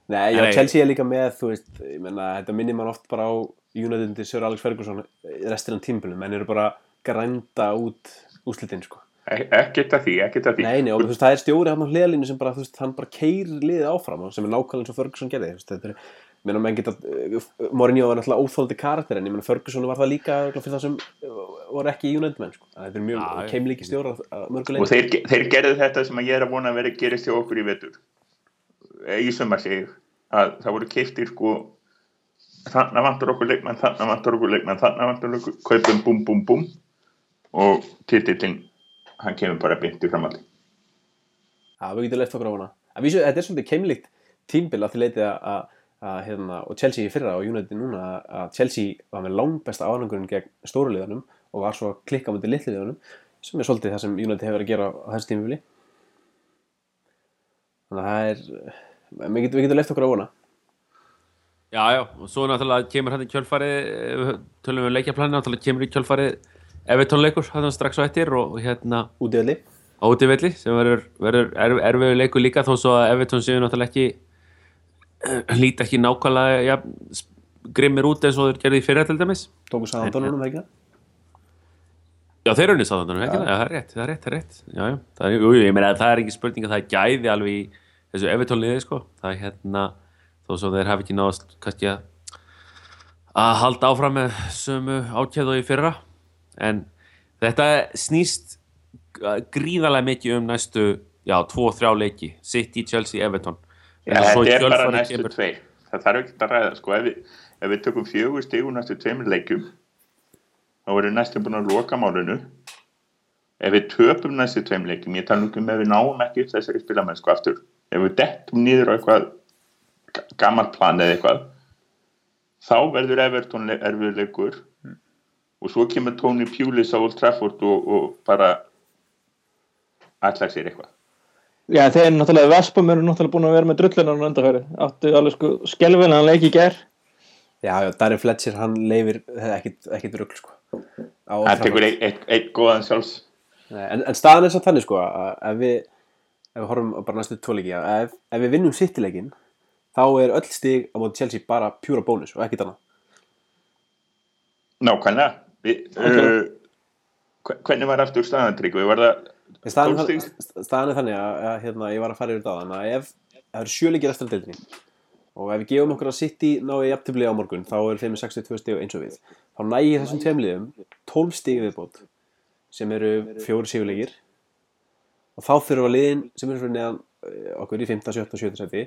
Nei, já. Chelsea er líka með, þú veist, ég menna, þetta minnir mann oft bara á United til Sir Alex Ferguson restina af tímpilum, menn eru bara að grænda út úslitin, sko. E- Ekkert að því, ekkert að því. Nei, nei, og þú veist, það er stjóri hann á hliðalínu sem bara, þú veist, hann bara keirir liðið áfram og sem er nákvæmlega eins og Ferguson gerði, þú veist, þetta er, ég menna, menn geta, uh, Mourinho var náttúrulega óþóldi karakter, en ég menna, Ferguson var það líka fyrir það sem uh, voru ekki United menn, sko. Þetta er mjög já. keimlíki stjóra að Og þeir, þeir gerðu þetta sem að ég er að vona að vera gerist hjá okkur í vetur. Í sumar segir ég, að það voru keiftir sko þannig vantur okkur leikmann, þannig vantur okkur leikmann, þannig vantur okkur kaupum búm búm búm og titillin hann kemur bara beint í framaldi. Já, við getum leitt okkur á hana. Að vísu, þetta er svolítið keimlíkt tímbil að því leitið að, hérna, og Chelsea í fyrra og United núna að Chelsea var með langbesta ánangurinn gegn stóruliðanum og var svo að klikka með litliðanum sem er svolítið það sem United hefur að gera á þessu tímubili. Þannig að það er, við getum leitt okkur á hana. Já, já, og svo náttúrulega kemur hann í kjölfarið tölum við leikjaplanið, náttúrulega kemur í kjölfarið Everton leikur, hann strax á eftir og hérna á útivelli sem verður, verður erf, erfiður leikur líka þó svo að Everton séu náttúrulega ekki líti ekki nákvæmlega ja, grimmir út eins og þeir gerði í fyrra til dæmis. Tóku saðandónunum, ekki það? Já, þeir unni sáðandunum, ekki það? Já, það er rétt, það er rétt, það er rétt. Já, já, það er, jú, ég meina að það er ekki spurning að það gæði alveg í þessu Everton liði, sko. Það er hérna, þó svo þeir hafi ekki náðast kannski að að halda áfram með sömu ákjæðu í fyrra en þetta snýst gríðarlega mikið um næstu já, tvo, þrjá leiki City, Chelsea, Everton Já, þetta er bara næstu kemur- tveir. Það þarf ekki að ræða, sko, ef við, ef við tökum fjögur stigur næstu tveimur leikjum, þá erum næstu búin að loka málinu. Ef við töpum næstu tveimur leikjum, ég tala nú ekki um ef við náum ekki þessari spilamennsku aftur. Ef við dettum niður á eitthvað gammalt plan eða eitthvað, þá verður Everton le- erfiður leikur og svo kemur Tony Pulis á Old Trafford og, og bara ætla sér eitthvað. Já, þeir náttúrulega, Vespum eru náttúrulega búin að vera með drullunar á undarfæri. Áttu alveg sko skelfilegan leik í ger. Já, já, Darren Fletcher, hann leifir ekkit, ekkit rugl, sko. Það tekur eitt, eitt, eitt góðan sjálfs. Nei, en, en staðan er samt þannig, sko, að ef við, ef við horfum á bara næstu tvo leiki, að ef, ef við vinnum City-leikin, þá er öll stig á móti Chelsea bara pjúra bónus og ekkit annað. Nákvæmlega. Vi, Ok. uh, hvernig var aftur En Staðan, er- þannig að, að hérna, ég var að fara yfir það þannig að ef það eru sjöleikir eftir deildinni og ef við gefum okkur að City náðu í jafntefli á morgun þá er 5-62 stig eins og við þá nægir þessum tveimliðum 12 stig viðbót sem eru fjóri sigurleikir og þá þurfa liðin sem eru fyrir neðan okkur í 5. 17. 17. seti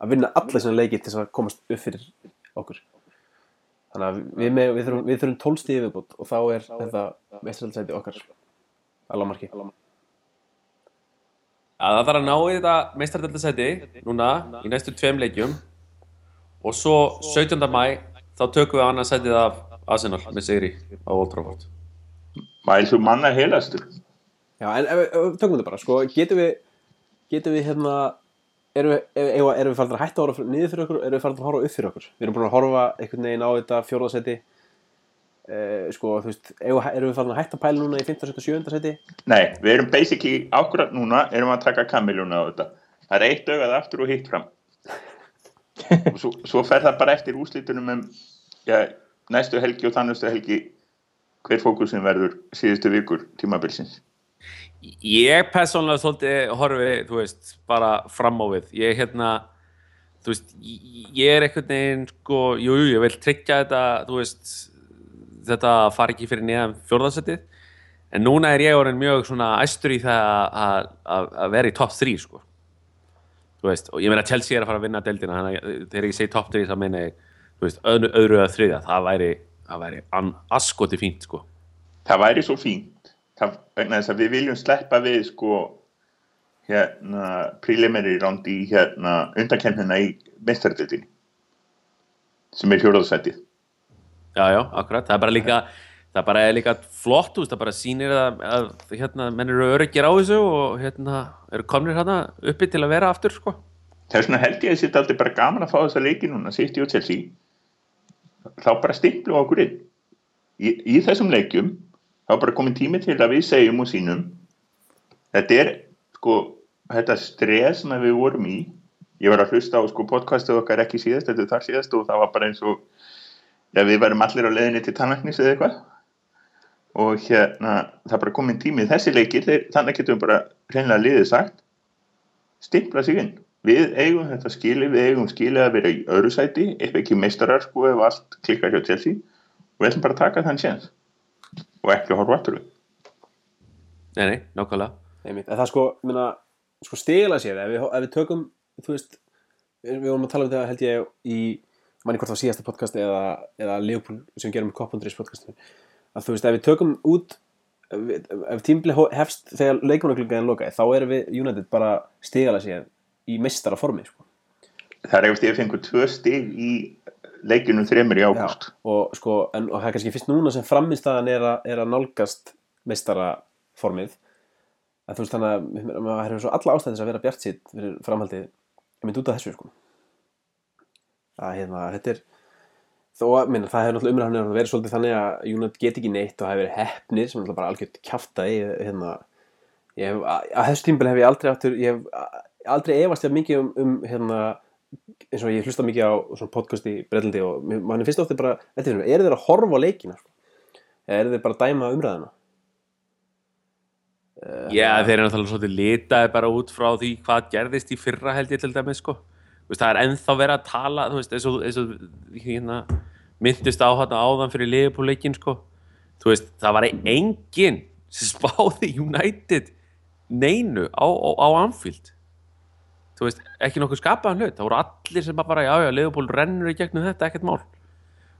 að vinna alla svona leiki til þess að komast upp fyrir okkur þannig að við, með, við, þurfum, við þurfum 12 stig viðbót og þá er þetta mestraldsæti okkar að lámarki Já, það þarf að ná í þetta meistardöldasæti núna í næstu tveim leikjum og svo 17. mæ þá tökum við annað sætið af Arsenal með sigri á Old Trafford. mæl þú manna heilastur? Já, en ef, ef, tökum við þetta bara, sko, getum við, getum við hérna, erum við, erum við farin að hætta að horfa niður fyrir okkur, erum við farin að horfa upp fyrir okkur? Við erum búin að horfa einhvern veginn á þetta fjórðasetti, eh, sko, þú veist, erum við farin að hætta að pæla núna í 15. og 7. seti? Nei, við erum basically ákvörðat núna erum að taka kamiljuna á þetta. Það er eitt augað aftur og hitt fram. og svo, svo fer það bara eftir úslitunum um já, næstu helgi og þannustu helgi hver fókusin verður síðustu vikur tímabilsins. Ég persónulega svolítið horfi, þú veist, bara fram á við. Ég hérna, þú veist, ég er einhvern veginn, sko, jú, jú, ég vil tryggja þetta, þú veist, þetta fari ekki fyrir neðan fjórðasettið. En núna er ég orðin mjög svona æstur í það að, að, að vera í topp 3, sko. Þú veist, og ég meina Chelsea er að fara að vinna deildina, þannig að þegar ég segi topp 3 þá meina ég, þú veist, öðru, öðru eða þriðja, það væri, það væri askoti fínt, sko. Það væri svo fínt vegna þess að við viljum sleppa við sko hérna preliminary round í hérna undankennina í mestardildinni sem er fjóraðsætið. Já, já, akkurat, það er bara líka það bara er líka flott, veist, það bara sýnir að, að hérna, menn eru öryggir á þessu og hérna, eru komnir hérna uppi til að vera aftur, sko. Það er svona held ég að þetta aldrei bara gaman að fá þessa leiki núna, og Chelsea. Þá bara stimplu okkur inn. Í, í þessum leikjum þá er bara komin tími til að við segjum og sínum. Þetta er sko þetta stress sem við vorum í. Ég var að hlusta á sko podcastið okkar ekki síðast, þetta er þar síðast og það var bara eins og já, við varum allir á leiðinni til tannlæknis eða eitthvað. Og hérna það er bara komin tími. Þessi leikir þannig getum við bara hreinlega liðið sagt stimpla sig inn. Við eigum þetta skili, við eigum skili að vera í öðru sæti, ef ekki meistarar sko ef allt klikkar hjá Chelsea. Og við ætlum bara að taka þann séns og ekki horfa aftur við Nei, nei, nákvæmlega. En það sko, minna, sko stigla sér, ef við, ef við tökum, þú veist, við, við vorum að tala um þetta held ég í, manni hvort það var síðasta podcast eða, eða Leopold sem gerum Koppundris podcastinu, að þú veist, ef við tökum út, ef, við- ef tímbli hefst þegar leikmannagluggaðin lokaði, þá erum við United bara stigla sér í meistara formi, sko. það er eftir ég fengur tvö stig í leikinum þremur í ágúst. og sko, og það er kannski fyrst núna sem framistæðan er, er að nálgast meistara formið að þú veist þannig að maður hefur svo alla ástæðis að vera bjart sitt fyrir framhaldið. Ég myndi út af þessu sko. Að hérna, þetta er þó að, minna, það hefur náttúrulega umræðan verið svolítið þannig að United get ekki neitt og hefur verið hefnir sem náttúrulega bara algjört kjaftaði hérna, ég hef, að, að þessu tímbil hef ég aldrei áttur, ég hef aldrei efast ég mikið um, um hérna eins og ég hlusta mikið á svona podcast í Breitlandi og manni finnst ofta bara eftir finnum, eru þeir að horfa á leikina sko? eða eru þeir bara að dæma umræðina Já, þeir eru náttúrulega svolítið litaði bara út frá því hvað gerðist í fyrra held ég til dæmis, sko. Veist, það er ennþá verið að tala, þú veist, eins og, eins og hérna, myndist á hérna áðan fyrir liðbúleikin, sko. Þú veist, það var enginn sem spáði United neinu á, á, á Anfield þú veist, ekki nokkuð skapaðan hlut. Það voru allir sem bara, já, já, Leopold rennur í gegnum þetta, ekkert mál.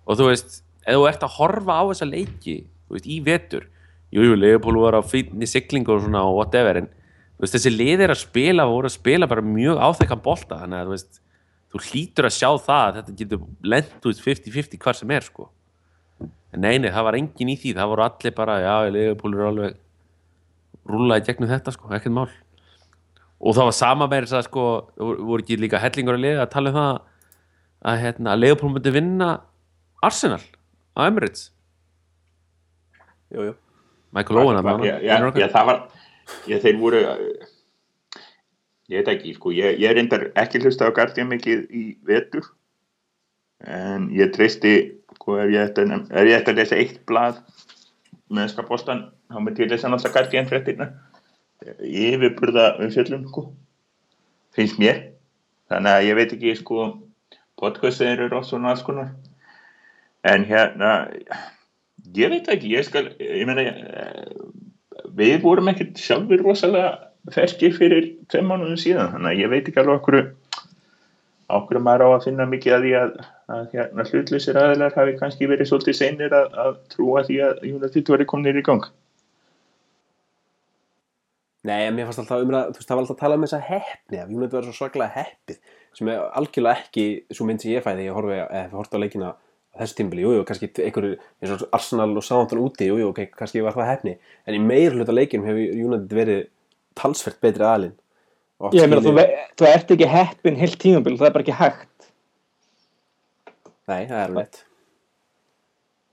Og þú veist, ef þú ert að horfa á þessa leiki, þú veist, í vetur jú, jú, Leopold var á fínni siglingu og svona og whatever, en þú veist, þessi lið er að spila, voru að spila bara mjög áþekkan bolta, þannig að þú veist þú hlýtur að sjá það að þetta getur lent út 50-50 hvar sem er, sko. En neini, það var engin í því. Það voru allir bara, já, Leopold er alveg rúlaði gegnum þetta, sko, ekkert mál og það var sama með þess að sko voru ekki líka hellingur að liða að tala um það að, hérna, að Leopold myndi vinna Arsenal á Emirates? Jú, jú. Michael Owen var já, þeir voru ég veit ekki, sko, ég, ég reyndar ekki hlusta á Guardian mikið í vetur en ég treysti sko, ef ég ætti að, ef ég ætti að lesa eitt blað með enska bóstan þá myndi ég lesa náttúrulega Guardian fréttina yfirburða umfjöllum sko. finnst mér. Þannig að ég veit ekki sko podcastir eru og svona alls konar. En hérna ég veit ekki, ég skal ég meina, eh, við vorum ekkert sjálfur rosalega ferskir fyrir tveim mánuðum síðan, þannig að ég veit ekki alveg okkur okkur maður á að finna mikið að því að, að hérna hlutlusir aðeinar hafi kannski verið svolítið seinir að, að trúa því að United verið komnir í gang Nei, en mér fannst alltaf umræða, þú veist, það var alltaf að tala um þessa heppni að United verður svo svaklega heppið sem er algjörlega ekki svo mynd sem ég fæði ég horfi, eða horfði á leikina þessu tímbili, jújú, kannski einhverju eins og Arsenal og Southampton úti, jújú, ok, kannski var það heppni, en í meir hluta leikinum hefur United verið talsvert betri aðlinn Ég meina, þú, þú ert ekki heppin heilt tímabil, það er bara ekki hægt. Nei, það er rétt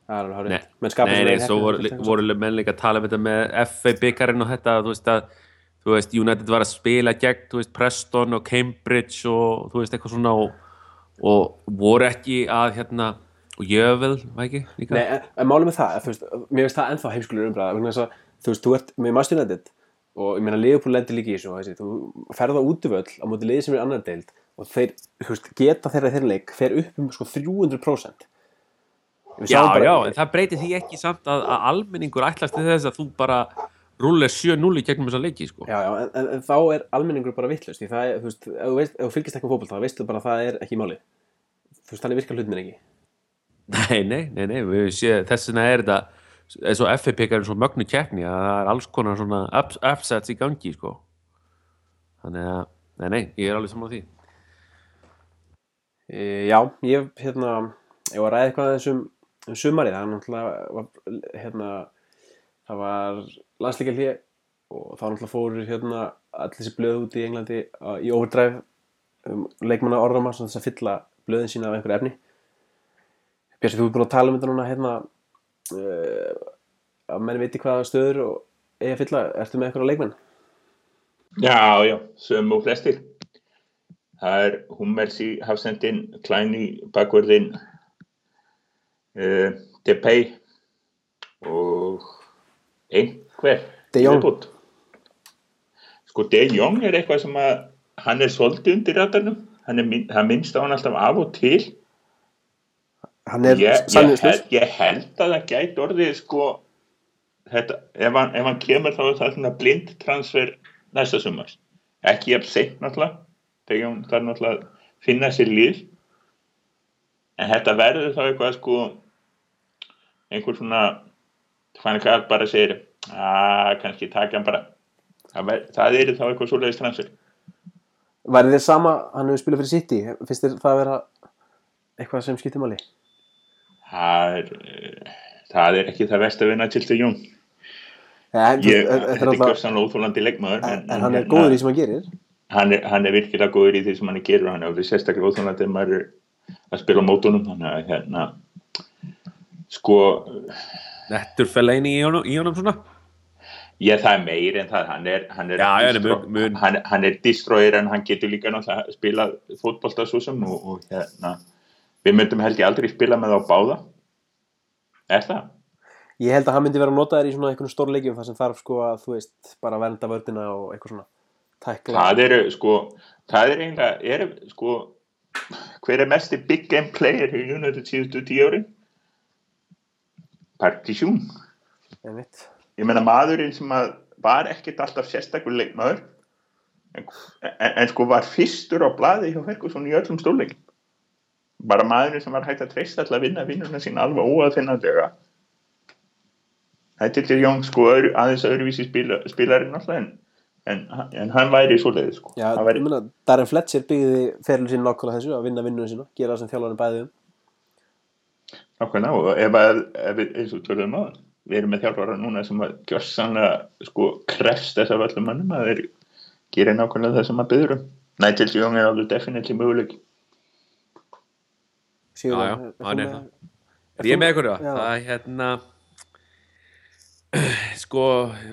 Það er alveg Nei, hárið Menn skapa nei, sér nei, eigin svo voru, voru menn líka að tala um þetta með FA byggarinn og þetta þú veist að þú veist, United var að spila gegn þú veist, Preston og Cambridge og þú veist, eitthvað svona og, og voru ekki að hérna og Jövel, var ekki líka? Nei, en, málið með það, þú veist, mér finnst það ennþá þess að, þú veist, þú ert með Master United og ég meina Leopold lendir líka í þessu, og þessi, þú ferð á útivöll á móti liði sem er annar deild og þeir, þú veist, geta þeirra þeirra leik fer upp um sko 300% Við Já, já, en það breytir því ekki samt að, að almenningur ætlast til þess að þú bara rúlega 7-0 í gegnum þessa leiki, sko. Já, já, en, en, en þá er almenningur bara vittlust því það er, þú veist, ef þú, veist, ef þú fylgist ekki fótboll þá veistu bara að það er ekki málið þú veist, þannig virkar hlutin ekki Nei, nei, nei, nei, við sé, þess vegna er þetta eins og FA er svo mögnu keppni að það er alls konar svona ups, upsets í gangi, sko. Þannig að, nei, nei, ég er alveg saman á því. e, Já, ég, hérna ég var að ræða eitthvað aðeins um, um sumarið það er náttúrulega hérna, það var landsleika hlýja og þá náttúrulega fóru hérna allir þessi blöð út í Englandi á- í overdrive um, leikmanna orðama þess að fylla blöðin sína af einhverju efni Björsi, þú ert búin að tala um þetta núna hérna uh, að menn viti hvaða stöður og að fylla, ertu með einhverja leikmenn? Já, já, söm og flestir. Það er Hummels í hafsendin, bakvörðin, uh, Depay og einhver. De Jong. Sko, De Jong er eitthvað sem að hann er svolítið undir ratarnum. Hann, minn- hann minnst á hann alltaf af og til. Hann er Ég, ég, held, ég held að það gæti orðið sko þetta, ef, hann, ef hann kemur þá er það svona blind transfer næsta sumar ekki jafn seint náttúrulega þegar hún þarf náttúrulega að finna sér lið en þetta verður þá eitthvað sko einhver svona fann ekki að bara segir að kannski taka hann bara. Það, það er þá eitthvað svoleiðis transfer. Væri þér sama, hann hefur spilað fyrir City finnst þér það að vera eitthvað sem skiptir máli? það er, það er ekki það vest að vinna til þetta jón þetta er alltaf, gjörsanlega óþólandi leikmaður en, en hann er hérna- góður í sem hann gerir. Hann er, hann er virkilega góður í því sem hann gerur hann er sérstaklega er að spila mótunum þannig að hérna sko, Nettur fell eini í honum, í honum svona. ég það er meir en það hann er, hann er, Já, er hann, hann er destroyer en hann getur líka náttúrulega spilað fótbolta svo sem og, og hérna við myndum held ég aldrei spila með þá báða er það? Ég held að hann myndi vera notaður í svona einhvern stór leikjum þar sem þarf sko að þú veist bara vernda vördina og eitthvað svona tækla það eru sko það er eiginlega, er sko hver er mesti big game player í United síðustu tíu árin? Einmitt. ég meina maðurinn sem að var ekkert alltaf sérstakur leikmaður en, en, en sko var fyrstur á blaði hjá Ferguson í öllum stórleikin bara maðurinn sem var hægt að treysta alltaf að vinna vinnuna sín alveg óaðfinnanlega. Þetta er Jón sko öðru, aðeins öðruvísi spila, spilarinn alltaf en, en, en hann væri svoleiði sko. Já, væri, meina, Darren Fletcher byggði feril sín nákvæmlega þessu að vinna vinnunum sína, gera það sem þjálfarinn bæði um nákvæmlega og ef, að, ef við, eins og töluðum á við erum með þjálfara núna sem að gjörsanlega sko krefst þess af öllum mannum að þeir gera nákvæmlega það sem að byður um Nigel Young er alveg definitely möguleik Sigur, Já, já, hann er það. er Ég er þú- með ykkur, já. Já. Það er hérna sko,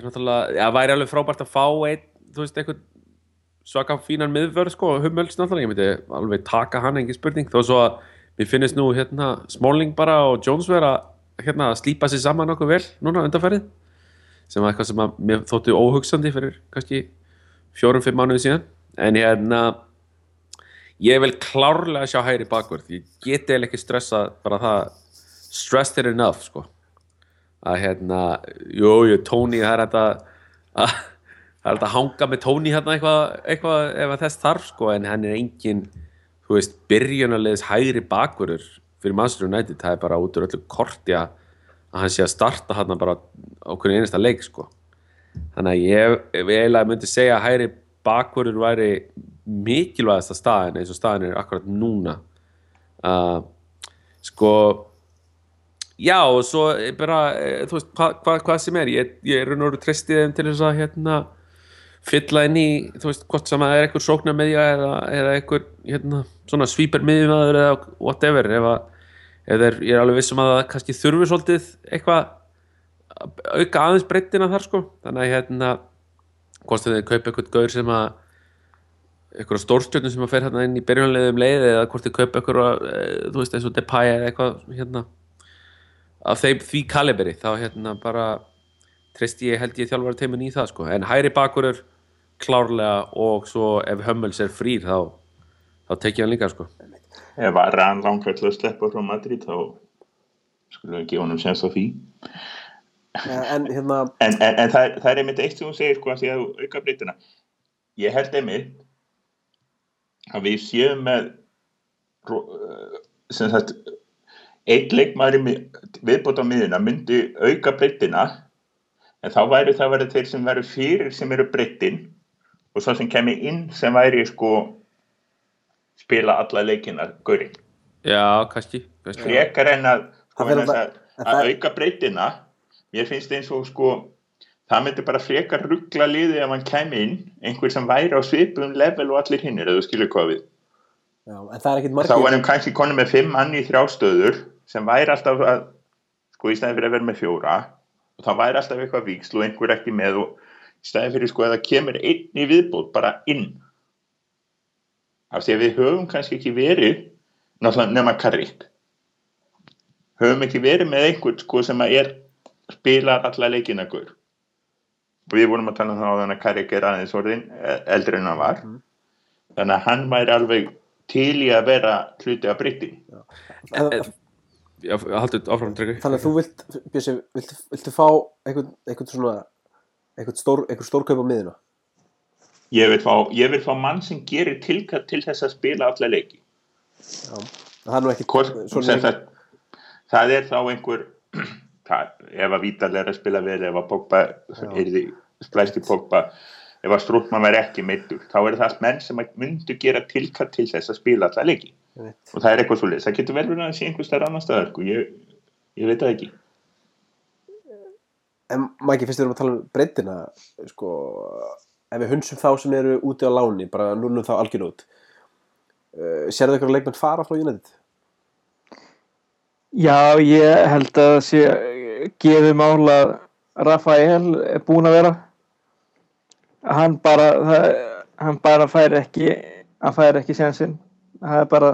náttúrulega já, væri alveg frábært að fá einn, þú veist, eitthvað svaka fínan miðvörð, sko, Hummels náttúrulega, ég myndi alveg taka hann, engin spurning, þó svo að mér finnist nú, hérna, Smalling bara og Jones vera, hérna, að slípa sér saman okkur vel núna undanfærið, sem var eitthvað sem að mér þótti óhugsandi fyrir kannski fjórum-fimm mánuði síðan, en hérna ég vil klárlega sjá hægri bakvörð ég geti eiginlega ekki stressað bara það stressed it enough sko. Að hérna, jú, jú, Tony það er þetta að, það er þetta að hanga með Tony hérna eitthvað, eitthvað ef þess þarf sko en hann er engin þú veist, byrjunarleðis hægri bakvörður fyrir Manchester United, það er bara út úr öllu korti að að hann sé að starta hann bara á hvernig einasta leik sko. Þannig að ég, ég eiginlega myndi segja að hægri bakvörður væri mikilvægasta staðin eins og staðin er akkurat núna. Uh, sko já og svo er bara eh, þú veist hvað hva, hvað sem er ég, ég er raun og veru tristið þeim til þess að hérna fylla inn í þú veist hvort sem það er einhver sóknar meðja eða, eða einhver hérna svona svíper miðjumæður eða whatever ef að ef þeir, ég er alveg vissum að það kannski þurfi svolítið eitthvað að auka aðeins breyttina þar sko. Þannig að hérna hvort þeir kaupa eitthvað gaur sem að eitthvað stórstjörnum sem að fer hérna inn í byrjunlegum leið eða hvort þeir kaupa eitthvað þú veist eins og Depay eða eitthvað hérna af þeim því kaliberi þá hérna bara treysti ég held ég þjálfara teimin í það sko. En hæri bakurur klárlega og svo ef Hummels er frýr þá, þá tek ég hann líka sko. Ef var hann langvægt að sleppa frá Madrid þá skulum við gefa honum sens á því. Ja, en hérna, en, en, en það, er- það er einmitt eitt sem hún segir sko að því að þú auka breytina. Ég held einmitt að við séum með eh, sem sagt einn leikmaður viðbót á miðuna myndi auka breytina en þá væri það verið þeir sem væri fyrir sem eru breytin og svo sem kemur inn sem væri sko spila alla leikina gaurinn já, kannski, frekar en að, sko, að, að, að auka breytina mér finnst eins og sko það myndi bara frekar ruggla liði ef hann kæmi inn, einhver sem væri á svipum level og allir hinnir, eða þú skilur hvað við. Já, en það er ekkit þá margir varum kannski konum með fimm mann í þrjástöður sem væri alltaf að sko í stæði fyrir að vera með fjóra og það væri alltaf eitthvað víksl og einhver ekki með og í stæði fyrir sko að það kemur einn í viðbót bara inn af því að við höfum kannski ekki verið náttúrulega nema Karrik höfum ekki verið með einhvern sko sem að er spilar alla leikina guður og við vorum að tala um það á þannig að Karrik er aðeins orðin eh, eldri en hann var. Þannig að hann væri alveg til í að vera hluti af breytti. Þannig að þú vilt, Bjössi, viltu, viltu fá einhvern, einhvern svona einhvern stór, einhver stórkaup á miðuna ég vil, fá, ég vil fá mann sem gerir tilkall til þess að spila alla leiki. Já, það er nú ekki Hvort, það, það er þá einhver það, ef að Vítal er að spila vel ef að Pogba splæst í Pogba ef að Strútmann væri ekki meittur þá er það menn sem myndu gera tilkall til þess að spila alla leiki. Og það er eitthvað svo það getur vel verið að sé einhver stær annar staðar sko. ég, ég veit það ekki. En Mæki, fyrst við erum að tala um breytina sko, ef við hunsum þá sem eru úti á láni, bara núnum þá algjörn út. Uh, Sérðu ykkur leikmenn fara frá United? Já, ég held að það sé gefið mál að Rafael er búinn að vera. Hann bara það, hann bara fær ekki hann fær ekki sensinn það er bara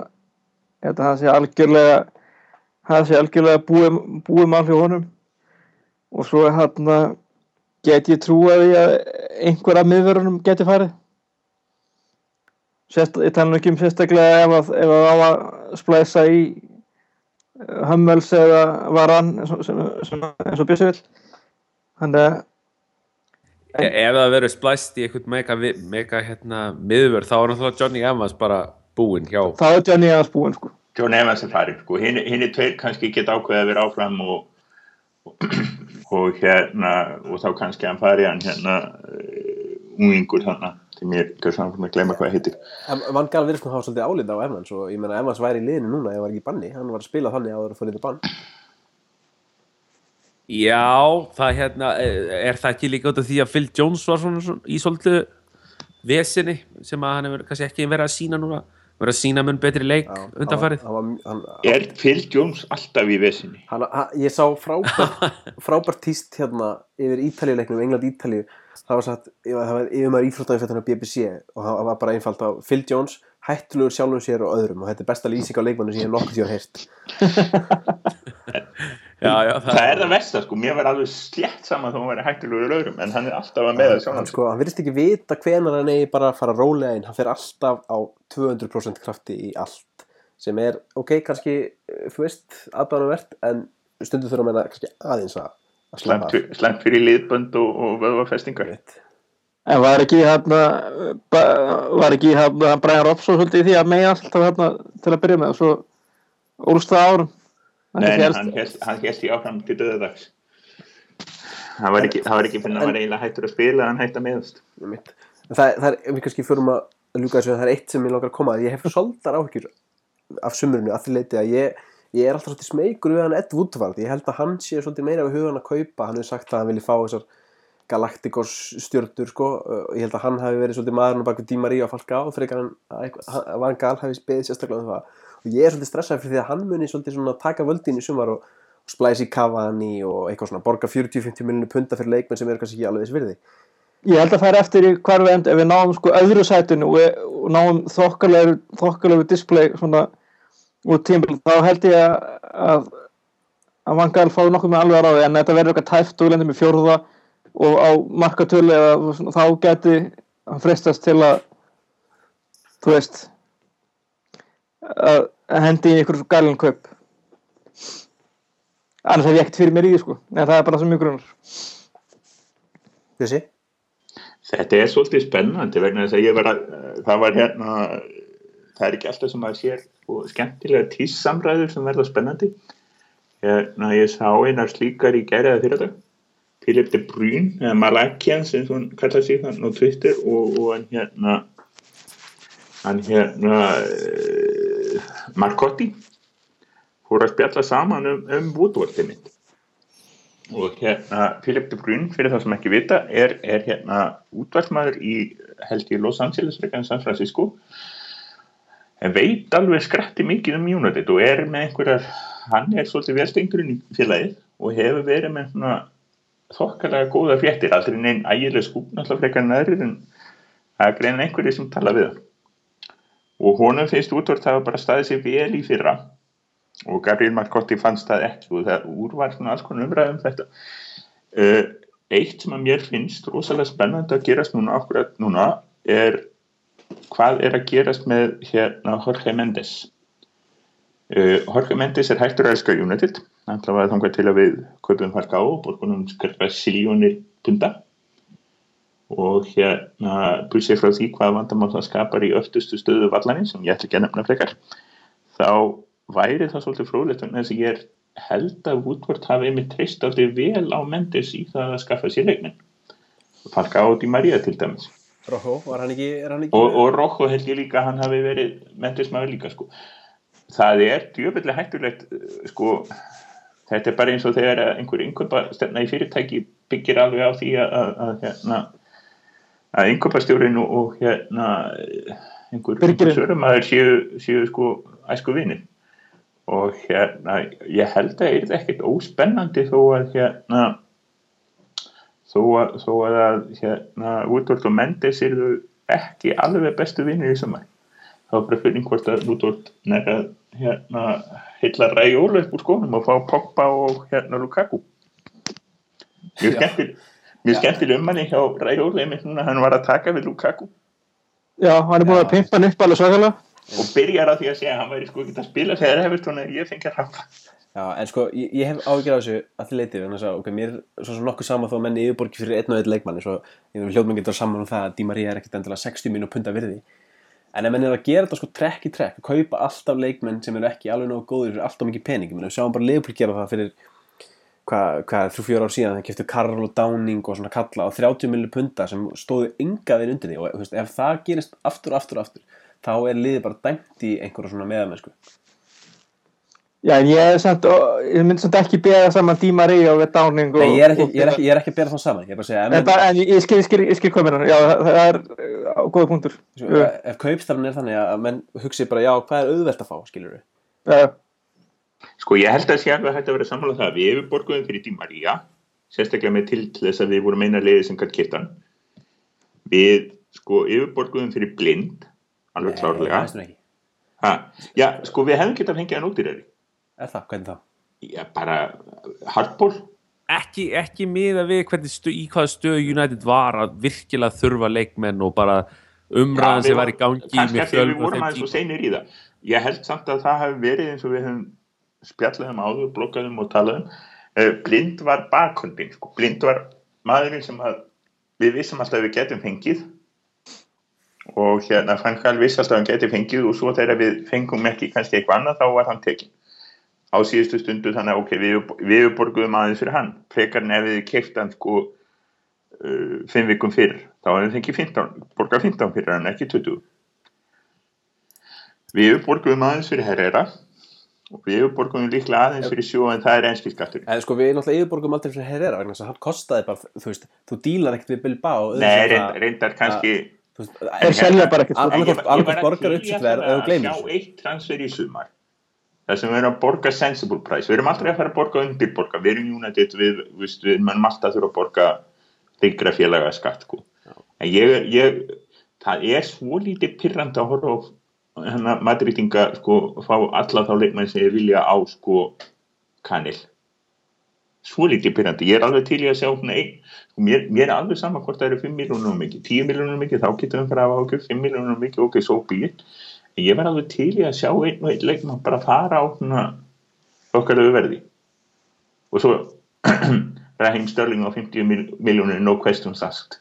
að það sé algjörlega það sé algjörlega búið, búið mál hjá honum. Og svo hann get ég því að einhver af miðverunum geti farið? Sérst, ég tala ekki um sérstaklega ef að, ef að á að splæsa í Hummels eða Varan eins og, Bjössi vill. Þannig að E ef það verður splæst í eitthvað mega, mega hérna, miðvör þá er náttúrulega Johnny Evans bara búinn hjá þá er Johnny Evans búinn sko. John Evans er farin sko. hinn hinn er tveir kannski geta ákveðið að vera áfram og, og, hérna og þá kannski hann fari hann hérna uh, ungingur þarna til mér, kannski hann að gleyma hvað það heitir. Van Gaal virðist nú hafa svolítið álita á Evans og ég meina Evans væri í liðinu núna, ég var ekki í banni, hann var að spila þannig að fór í bann. Já, það hérna er það ekki líka út af því að Phil Jones var svona, svona í svolítið vesinni sem að hann hefur kannski ekki verið að sína núna verið að sína mun betri leik undanfarið hann var- hann var- hann- er Phil Jones alltaf í vesinni? Hann, hann, ég sá frábært, frábært tíst hérna yfir Ítalíuleiknum, England-Ítalíu það var sagt, það var yfirmaður íþróttafjöldin á BBC og það var bara einfalt á Phil Jones, hættulegur sjálfum sér og öðrum. Og þetta er besta lýsing á leikmannu sem ég hef nokkuð tíðan heyrt Já, já, það er það versta sko, mér var alveg slétt saman þó hann væri hættulegur öðrum en hann er alltaf að með það hann, sjálfan sko, hann virðist ekki vita hvenar hann eigi bara að fara rólega inn. Hann fer alltaf á 200% krafti í allt sem er, ok, kannski eh, þú veist, aðbæðanvert en stundu þurfa að meina kannski aðeins að, að slappa af. slæmt fyrir liðbönd og, og vöðvafestingar. En var ekki hérna ba- var ekki hérna Brian Robson svolítið í því að mega alltaf hérna til að byrja með og svo úrst það árum Nei, helst- hann held, hann held í áfram til döðadags það var ekki, ekki fyrir að hann var eiginlega hættur að spila hann hætti að meðast. En það, það er, við kannski förum að ljúka þessu, það er eitt sem ég langar að koma að. Ég hef soldar áhyggjur af sumurinu að því leiti að ég, ég er alltaf svolítið smeykur við hann Ed Woodward, ég held að hann sé svolítið meira við hugan að kaupa, hann hefur sagt að hann vilji fá þessar Galacticos stjörnur sko, og ég held að hann hafi verið svolítið maðurinn á baku Di Maria og Falcao frekar og ég er svolítið stressaði fyrir því að hann muni svolítið svona taka völdin í sumar og, splæsi Cavani og eitthvað svona borga 40-50 miljonir punta fyrir leikmenn sem eru kannski ekki alveg þess virði. Ég held að það er eftir í við end ef við náum sko öðru sætinu og, og náum þokkalegu, þokkalegu display svona úr tímbil þá held ég að að, að Van Gaal fái nokkuð með alveg að ráði en þetta verður eitthvað tæft og lendum í fjórða og á markatölu eða þá geti hann frestast til að þú veist að að hendi í einhverjum galin kaup annars hef ég ekkert fyrir mér í því sko en það er bara svo mjög grunar Þessi? Þetta er svolítið spennandi vegna þess að ég var að, það var hérna, það er ekki alltaf sem maður sér og skemmtilega tíssamræður sem verða spennandi. Hérna, ég sá einar slíkar í gerðið fyrir þetta. Philip de Bruyne, eða Malakians eins og hann kallar sig þann á Twitter og, og hann hérna, hann hérna, Marcotti fór að spjalla saman um, um Woodwardið mitt. Og hérna Philip de Bruyne fyrir það sem ekki vita er, er hérna útvarsmaður í held ég Los Angeles frekar en San Francisco. En veit alveg skratti mikið um United og er með einhverjar hann er svolítið velstengurinn í félagið og hefur verið með svona þokkalega góða fréttir aldrei neinn ægileg skúp náttúrulega frekar nærir en það er greina einhverju sem tala við hann og honum finnst útvart hafa bara staðið sér vel í fyrra. Og Gabriel Marcotti fannst það ekki og það úr var svona alls konar umræðum þetta. Uh, eitt sem að mér finnst rosalega spennandi að gerast núna akkurat núna er hvað er að gerast með hérna Jorge Mendes. Uh, Jorge Mendes er hættur að elska United. Hann var þangað til að við kaupum Falcao og borgunum skrfa siljónir punta og hérna bussið frá því hvað vandamál það skapar í öftustu stöðu vallaninn sem ég ætla ekki að nefna frekar þá væri það svolítið fróðlegt en þess að ég er held að Woodward hafi einmitt treyst aldrei vel á Mendes í það að skaffa sér leikminn Falka átt í Maria til dæmis. Rojo, var hann ekki, hann ekki og, og Rocco held ég líka hann hafi verið Mendes maður líka sko. Það er djöfullega hættulegt eh, sko þetta er bara eins og þegar einhver innkaupa stefna í fyrirtæki byggir alveg á því að, að, að hérna að innkaupastjórin og, og hérna einhver, sörumæður séu, séu sko æsku vinir og hérna ég held að það er ekkert óspennandi þó að hérna þó að, þó að hérna Woodward og Mendes eru ekki alveg bestu vinnir í sumar. Þá er bara fyrir hvort að Woodward næra hérna heilla Ræjóla upp úr skónum og fá Pogba og hérna Lukaku. Mjög skemmtil mjög skemmtil um hann hjá einmitt núna hann var að taka við Lukaku. Já, hann er búin að pimpa hann upp alveg svakalega. Og byrjar á því að segja að hann væri sko ekki að spila þegar hefur tóna ég fengi að ráða Já, en sko, ég, ég hef áhyggjur af þessu að því leiti, þannig að, ok, mér er svo sem nokkuð sama þó að menn yfirborgi fyrir einn og einn leikmann eins og hljóðmenn getur saman um það að Di Maria er ekkert endilega 60 mínu punta virði. En ef menn er að gera þetta sko trekk í trekk að kaupa alltaf leikmenn sem eru ekki alveg nógu góður fyrir alltaf mikið pening, menn við sjáum bara gera það fyrir hvað, hvað, þrjú fjör ár síðan þegar keftu Karl og Downing og svona kalla á 30 milli punta sem stóðu enga við undir því og veist, ef það gerist aftur og aftur og aftur þá er liðið bara dæmt í einhverja svona meðamennsku Já, en ég, samt, ég myndi samt ekki beða saman Di Maria og Downing og, Nei, ég er ekki, ég er ekki, ég er ekki bera það saman Ég er bara að segja, En, bara, en ég, skil, skil, skil mér Já, það, það er uh, góða punktur. Ef, kaupstafn er þannig að menn hugsi bara, já, hvað er auðvelt að fá, skilur við uh, Sko ég held að sé alveg hægt að vera sammála það að við yfirborguðum fyrir Di Maria sérstaklega með til til þess að við vorum eina liðið sem gætt kittan við sko yfirborguðum fyrir blind alveg klárlega. Nei, það ekki. ha, já sko við hefum getað fengið hann út í reyri Er það, hvernig þá? já bara hardball. Ekki, ekki miða við hvernig stu, í hvaða stöðu United var að virkilega þurfa leikmenn og bara umræðan sem var í gangi kannski með að að við vorum aðeins og seinir í það. Ég held samt að það hafi verið eins og við höfum spjallað um áður, blokkaðum og talaðum uh, blind var bakhundin sko. blind var maðurinn sem að við vissum alltaf við getum fengið. Og hérna Frankal viss alltaf hann geti fengið og svo þegar við fengum ekki kannski eitthvað annað þá var hann tekin á síðustu stundu þannig að ok, við, við borguðum aðeins fyrir hann. Frekar en ef við keift hann sko uh, fimm vikum fyrir þá hefum við fengið 15, borgað 15 fyrir hann ekki 20 við borguðum aðeins fyrir Herrera og við borguðum líklega aðeins fyrir sjó en það er enskilskattur En sko, við náttúrulega yfirborgum aldrei fyrir Herrera vegna þess að hann kostaði bara, þú veist, þú dílar ekkert við Bilbao Nei, það- reyndar, kannski Þeir selja bara ekkert, sko. Annað Ég hvort- var- ég var borgar að gleymir sjá eitt transfer í sumar. Það sem við erum að borga sensible price. Við erum aldrei að fara að borga undirborga. Við erum United, við, við, við mannum alltaf þurfa að borga þykra félaga skatt sko. en ég, ég það er svo lítið pyrrandi að horfa hennar madritinga sko, fá alla þá leikmenn sem ég vilja á sko kanil svo lítið pyrrandi, ég er alveg til í að sjá einn, sko, mér, mér er alveg sama hvort það eru 5 miljónum mikið, 10 miljónum mikið þá getum við bara að hafa okkur 5 miljónum mikið ok, svo býr, en ég var alveg til í að sjá einn og einn leikmann bara fara á okkarlegu verði. Og svo Raheem Sterling á 50 mil, miljónir no questions asked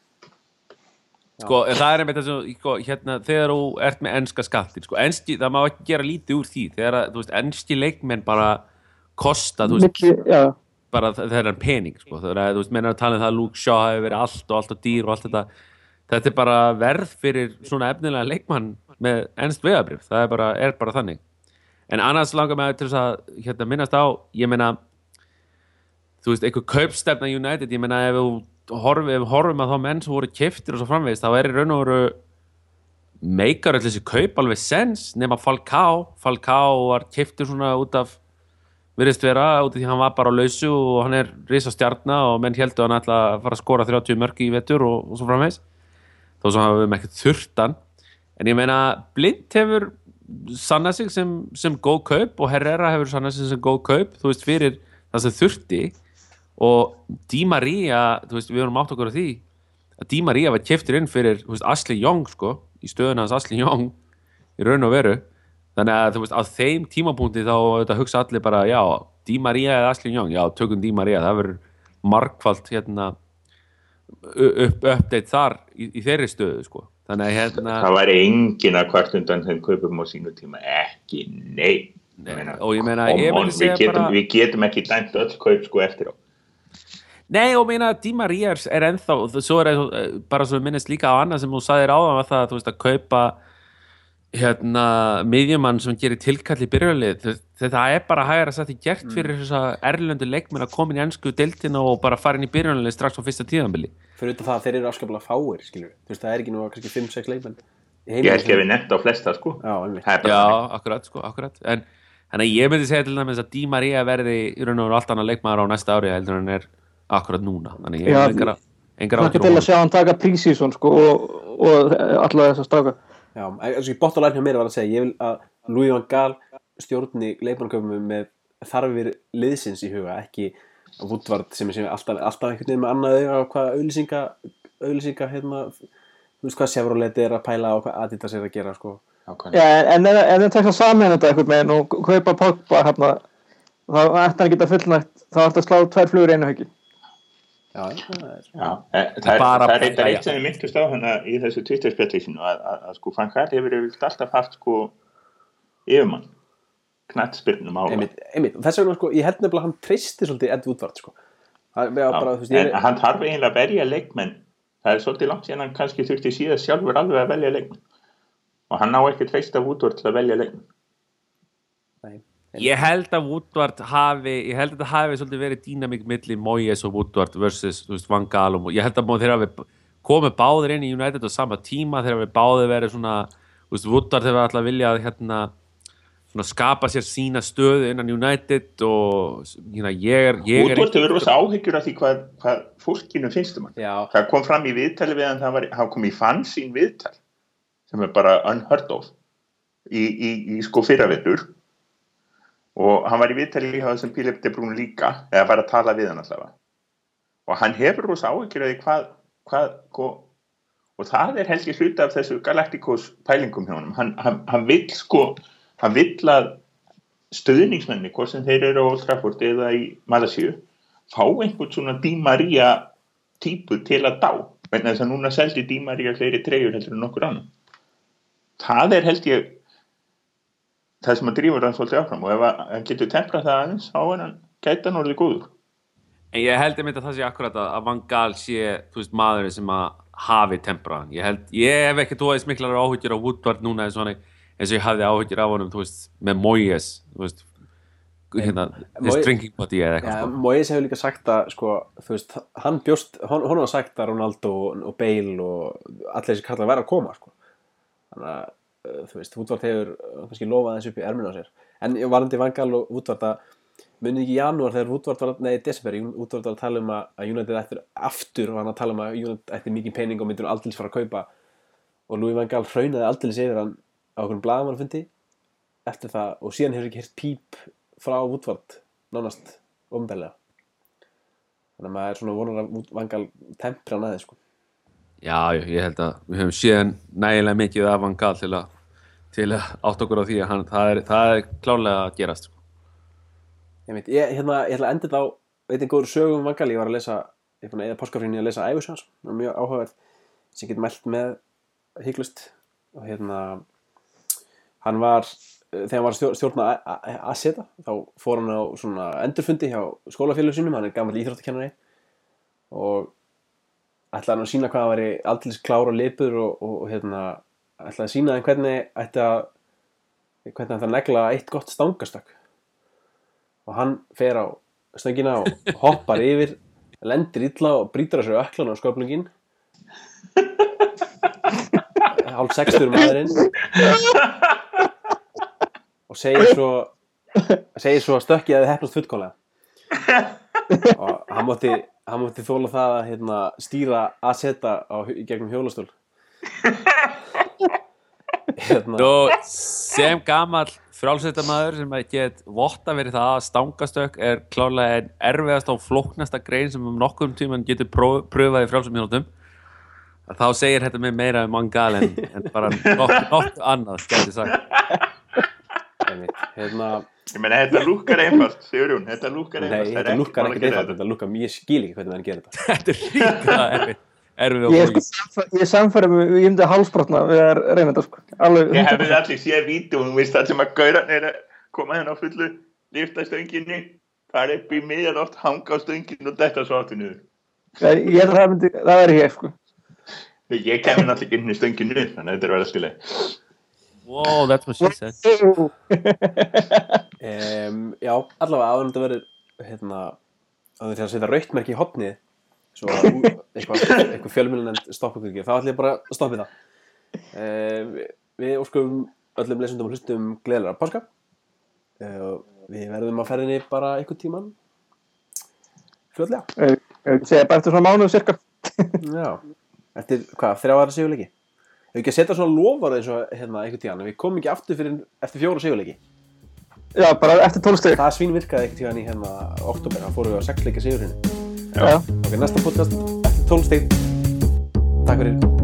sko, en það er einmitt þess að sko, hérna, þegar þú ert með enska skattin sko, enski, það má ekki gera lítið úr því þegar að, þú veist, enski leikmenn bara kosta, þú veist, já, bara þeirra pening sko. þegar að, þú veist, menn er að tala um það að Luke Shaw hefur verið allt og allt og dýr og allt þetta. Þetta er bara verð fyrir svona efnilega leikmann með ennst vegabrif það er bara, er bara þannig. En annars langar mig til þess að hérna, minnast á, ég meina þú veist, einhver kaupstefna United ég meina ef við horfum, ef horfum að þá menn sem voru keftir og svo framvegist þá er í raun og veru meikar öll þessi kaup alveg sens nema Falcao, Falcao var keftur svona út af virðist vera út af því hann var bara á lausu og hann er risa stjarna og menn heldur hann ætla að fara að skora 30 mörg í vetur og, og svo framvegs þó sem hafum við ekkert þurftan en ég meina blind hefur sanna sig sem, sem góð kaup og Herrera hefur sanna sig sem góð kaup. Þú veist fyrir það sem þurfti og Di Maria þú veist við vorum átt okkur á því að Di Maria var keftur inn fyrir þú veist, Ashley Young sko í stöðuna hans Ashley Young í raun og veru. Þannig að þú veist á þeim tímapunkti þá þetta hugsa allir bara já Di Maria eða Ashley Young. Já tökum Di Maria það verður markvalt hérna upp, update þar í, í þeirri stöðu sko. Þannig að hérna það væri engin að kvart undan þeim kaupum á sínu tíma ekki, nei Nei, og ég meina, on, við, getum, bara- við getum ekki dæmt öll kaup sko eftir á Nei, og meina Di Maria er, er ennþá og svo er það bara svo minnist líka á annað sem sagðir áðan var það að þú veist að kaupa hérna miðjumann sem gerir tilkall í byrjulið þetta er bara hægara satt í gert fyrir þess að erlendu leikmenn að koma inn í ennsku deildina og bara fara inn í byrjulið strax á fyrsta tíðanbili fyrir utan það að þeir eru afskaplega fáir skilur þú veist það er ekki nú kannski 5-6 leikmenn. Ég heiminum held ekki að við nefnt á flesta sko. Já, einmitt. Það er bara Já, akkurat, sko, akkurat. En að ég myndi segja til dæmis að Di Maria verði í raun og allt annað leikmaður á næsta ári heldur en hann er akkurat núna. Þannig ég hef engar, Hlakka áhyggjur til af að sjá hann taka prísísson sko og, og alla þessa stráka. Já, en sko bótt á hjá mér var að segja ég vil að Louis van Gaal stjórni leikmannköpum með þarfir liðsins í huga ekki Woodward sem er sem er alltaf, alltaf einhvern veginn með annað auga á hvað auðlýsinga auðlýsinga hérna þú veist hvað Chevrolet er að pæla og hvað Adidas er að gera sko. Já, en, það tekst að saman þetta einhvern veginn og kaupa Pogba hérna. Þá ætti hann að geta fullnægt þá ætti að slá tvær flugur í einu höggi Já, það er Já, e, það er, það er já, já. eitt sem ég myndist á hana í þessu Twitter-spjalli sínu að, að, að sko Frank Hall hefur yfirleitt alltaf haft sko yfirmann einmitt, einmitt, og þess vegna sko, ég held nefnilega að hann treysti svolítið Ed Woodward sko. Það er bara, þú veist, en hann þarf eiginlega að velja leikmenn. Það er svolítið langt síðan hann kannski þurfti síðan sjálfur alveg að velja leikmenn. Og hann á ekki treysta Woodward til að velja leikmenn. Nei. Ég held að Woodward hafi ég held að það hafi svolítið verið dýnamík milli Moyes og Woodward versus veist, Van Gaal og ég held að þeir hafi komið báðir inn í United á sama tíma þeir hafi báðir verið svona veist, Woodward hefur alltaf viljað hérna, svona skapa sér sína stöðu innan United og hérna, ég er, ég er Woodward hefur rosa áhyggjur af því hvað, hvað fólkinu finnst um hann. Já, það kom fram í viðtali við hann það var, hann kom í fansín viðtal sem er bara unheard of í, í, í sko fyrravetur og hann var í viðtali líka sem Pílip de Brún líka eða var að tala við hann allavega. Og hann hefur rosa áhyggjur hvað, hvað sko, og það er held ég hluti af þessu Galacticos pælingum hjá hann, hann, hann vill sko hann vill að stöðningsmenni hvort sem þeir eru á Old Trafford eða í Malasíu fá einhvern svona Di Maria típu til að dá vegna þess að núna seldi Di Maria fleiri treyjur heldur en nokkur annan það er held ég það sem að drífur hann svolítið áfram og ef að- hann getur temprað það aðeins á hann gæti hann orðið góður En ég held einmitt að það sé akkurat að að Van Gaal sé, þú veist, maðurinn sem að hafi tempraðan. Ég held, ég hef ekki tóðið smiklar áhyggjur á Woodward núna eins og, hann, eins og ég hafði áhyggjur af honum, þú veist, með Moyes, þú veist, hérna, his Moyes- drinking body eða eitthvað, sko. Moyes hefur líka sagt að sko, þú veist, hann bjóst hún, hún var sagt að Ronaldo og, og Bale og allir þessi kallar væri að koma sko. þannig að þú veist, Woodward hefur uh, kannski lofað þessu upp í erminu á sér. En varandi Vangal og Woodward að munið ekki í janúar þegar Woodward var nei, í desember, Woodward var að tala um að United ættir aftur var hann að tala um að United ætti mikið pening og myndur aldils fara að kaupa. Og Louis Van Gaal hraunaði aldils yfir hann á okkur blaðamannfundi eftir það og síðan hefur ekki hirt píp frá Woodward nánast ofnbælega þannig að maður er svona vonar að Wood- Van Gaal tempra hann aðeins sko. Já, ég held að við höfum séð nægilega mikið af Van Gaal til að, til að átt okkur á því að hann, það er, það er klárlega að gerast, sko. ég, veit, ég, hérna, ég ætla að enda þetta á einn góður sögum Van Gaal, ég var að lesa ég er búin að eða páskafrínu að lesa æfisjans mjög áhugaverð sem getur mælt með hygglust og hérna hann var þegar hann var að stjórn- stjórna Aseta þá fór hann á svona endurfundi hjá skólafélagum sínum, hann er gammal íþróttakennari. Og ætlaði hann að sína hvað hann væri aldrei klár og lipur og, og, og hérna ætlaði að sína þeim hvernig ætti að hvernig hann það negla eitt gott stangastak og hann fer á stöngina og hoppar yfir lendir illa og brýtur sér öklan á sköflungin hálf sextur maðurinn. Og segir svo segir svo að stökkið þið hefnast fullkólega og hann mátti, hann mátti þóla það að hérna, stýra að setja á, í gegnum hjólastól. Hérna, Og sem gamall frálsveitamaður sem að get votta verið það að stangastökk er klárlega en erfiðast og flóknasta grein sem um nokkur tíman getur pröfað í frálsumhjóðum þá segir þetta með meira um Van Gaal en, en bara nokkuð nokk annað, gæti sagt. Hérna ég meina þetta lúkkar einfalt Sigurjón, þetta lúkkar Nei, einfalt Það er þetta lukkar að ekkert gera einfalt, þetta lukkar, ég skil ekki hvernig hann gerir þetta. Þetta er ríka erfið, Ég er, sko, ég er samfærum ég myndi að hálsbrotna við að reyna þetta sko. alveg Ég hefði allir séð veist það sem að gauran er að koma hérna á fullu, lifta stönginni, fara upp í miðjan oft, hanga á stöngin og detta svo áttu niður. ég, held að það það er ég sko. Ég kemur náttúrulega inn í stönginu, þannig að þetta er verið að skilja. Wow, that's what she said. Um, já, allavega áður þetta verður hérna, að þetta setja rautmerki í hopnið svo að eitthvað, eitthvað fjölmjölunend stoppa ykkur ekki, þá ætlum ég bara að stoppa það. Um, við óskum öllum lesundum og hlustum gleðilega páska. Uh, við verðum að ferðinni bara einhvern tíman fljóðlega. segja bara eftir svona mánuð cirka Já, eftir hvað, þrjá aðra sigurleiki? Hefur ekki að setja svona lofar eins og hérna einhvern tíðan, við komum ekki aftur fyrir eftir fjóra sigurleiki. já, bara eftir tólsteg Það svín virkaði einhvern tíðan í hérna oktober, þá fórum við á sexleika sigurinn. já. Ok, næsta podcast eftir 12 stíð. Takk fyrir.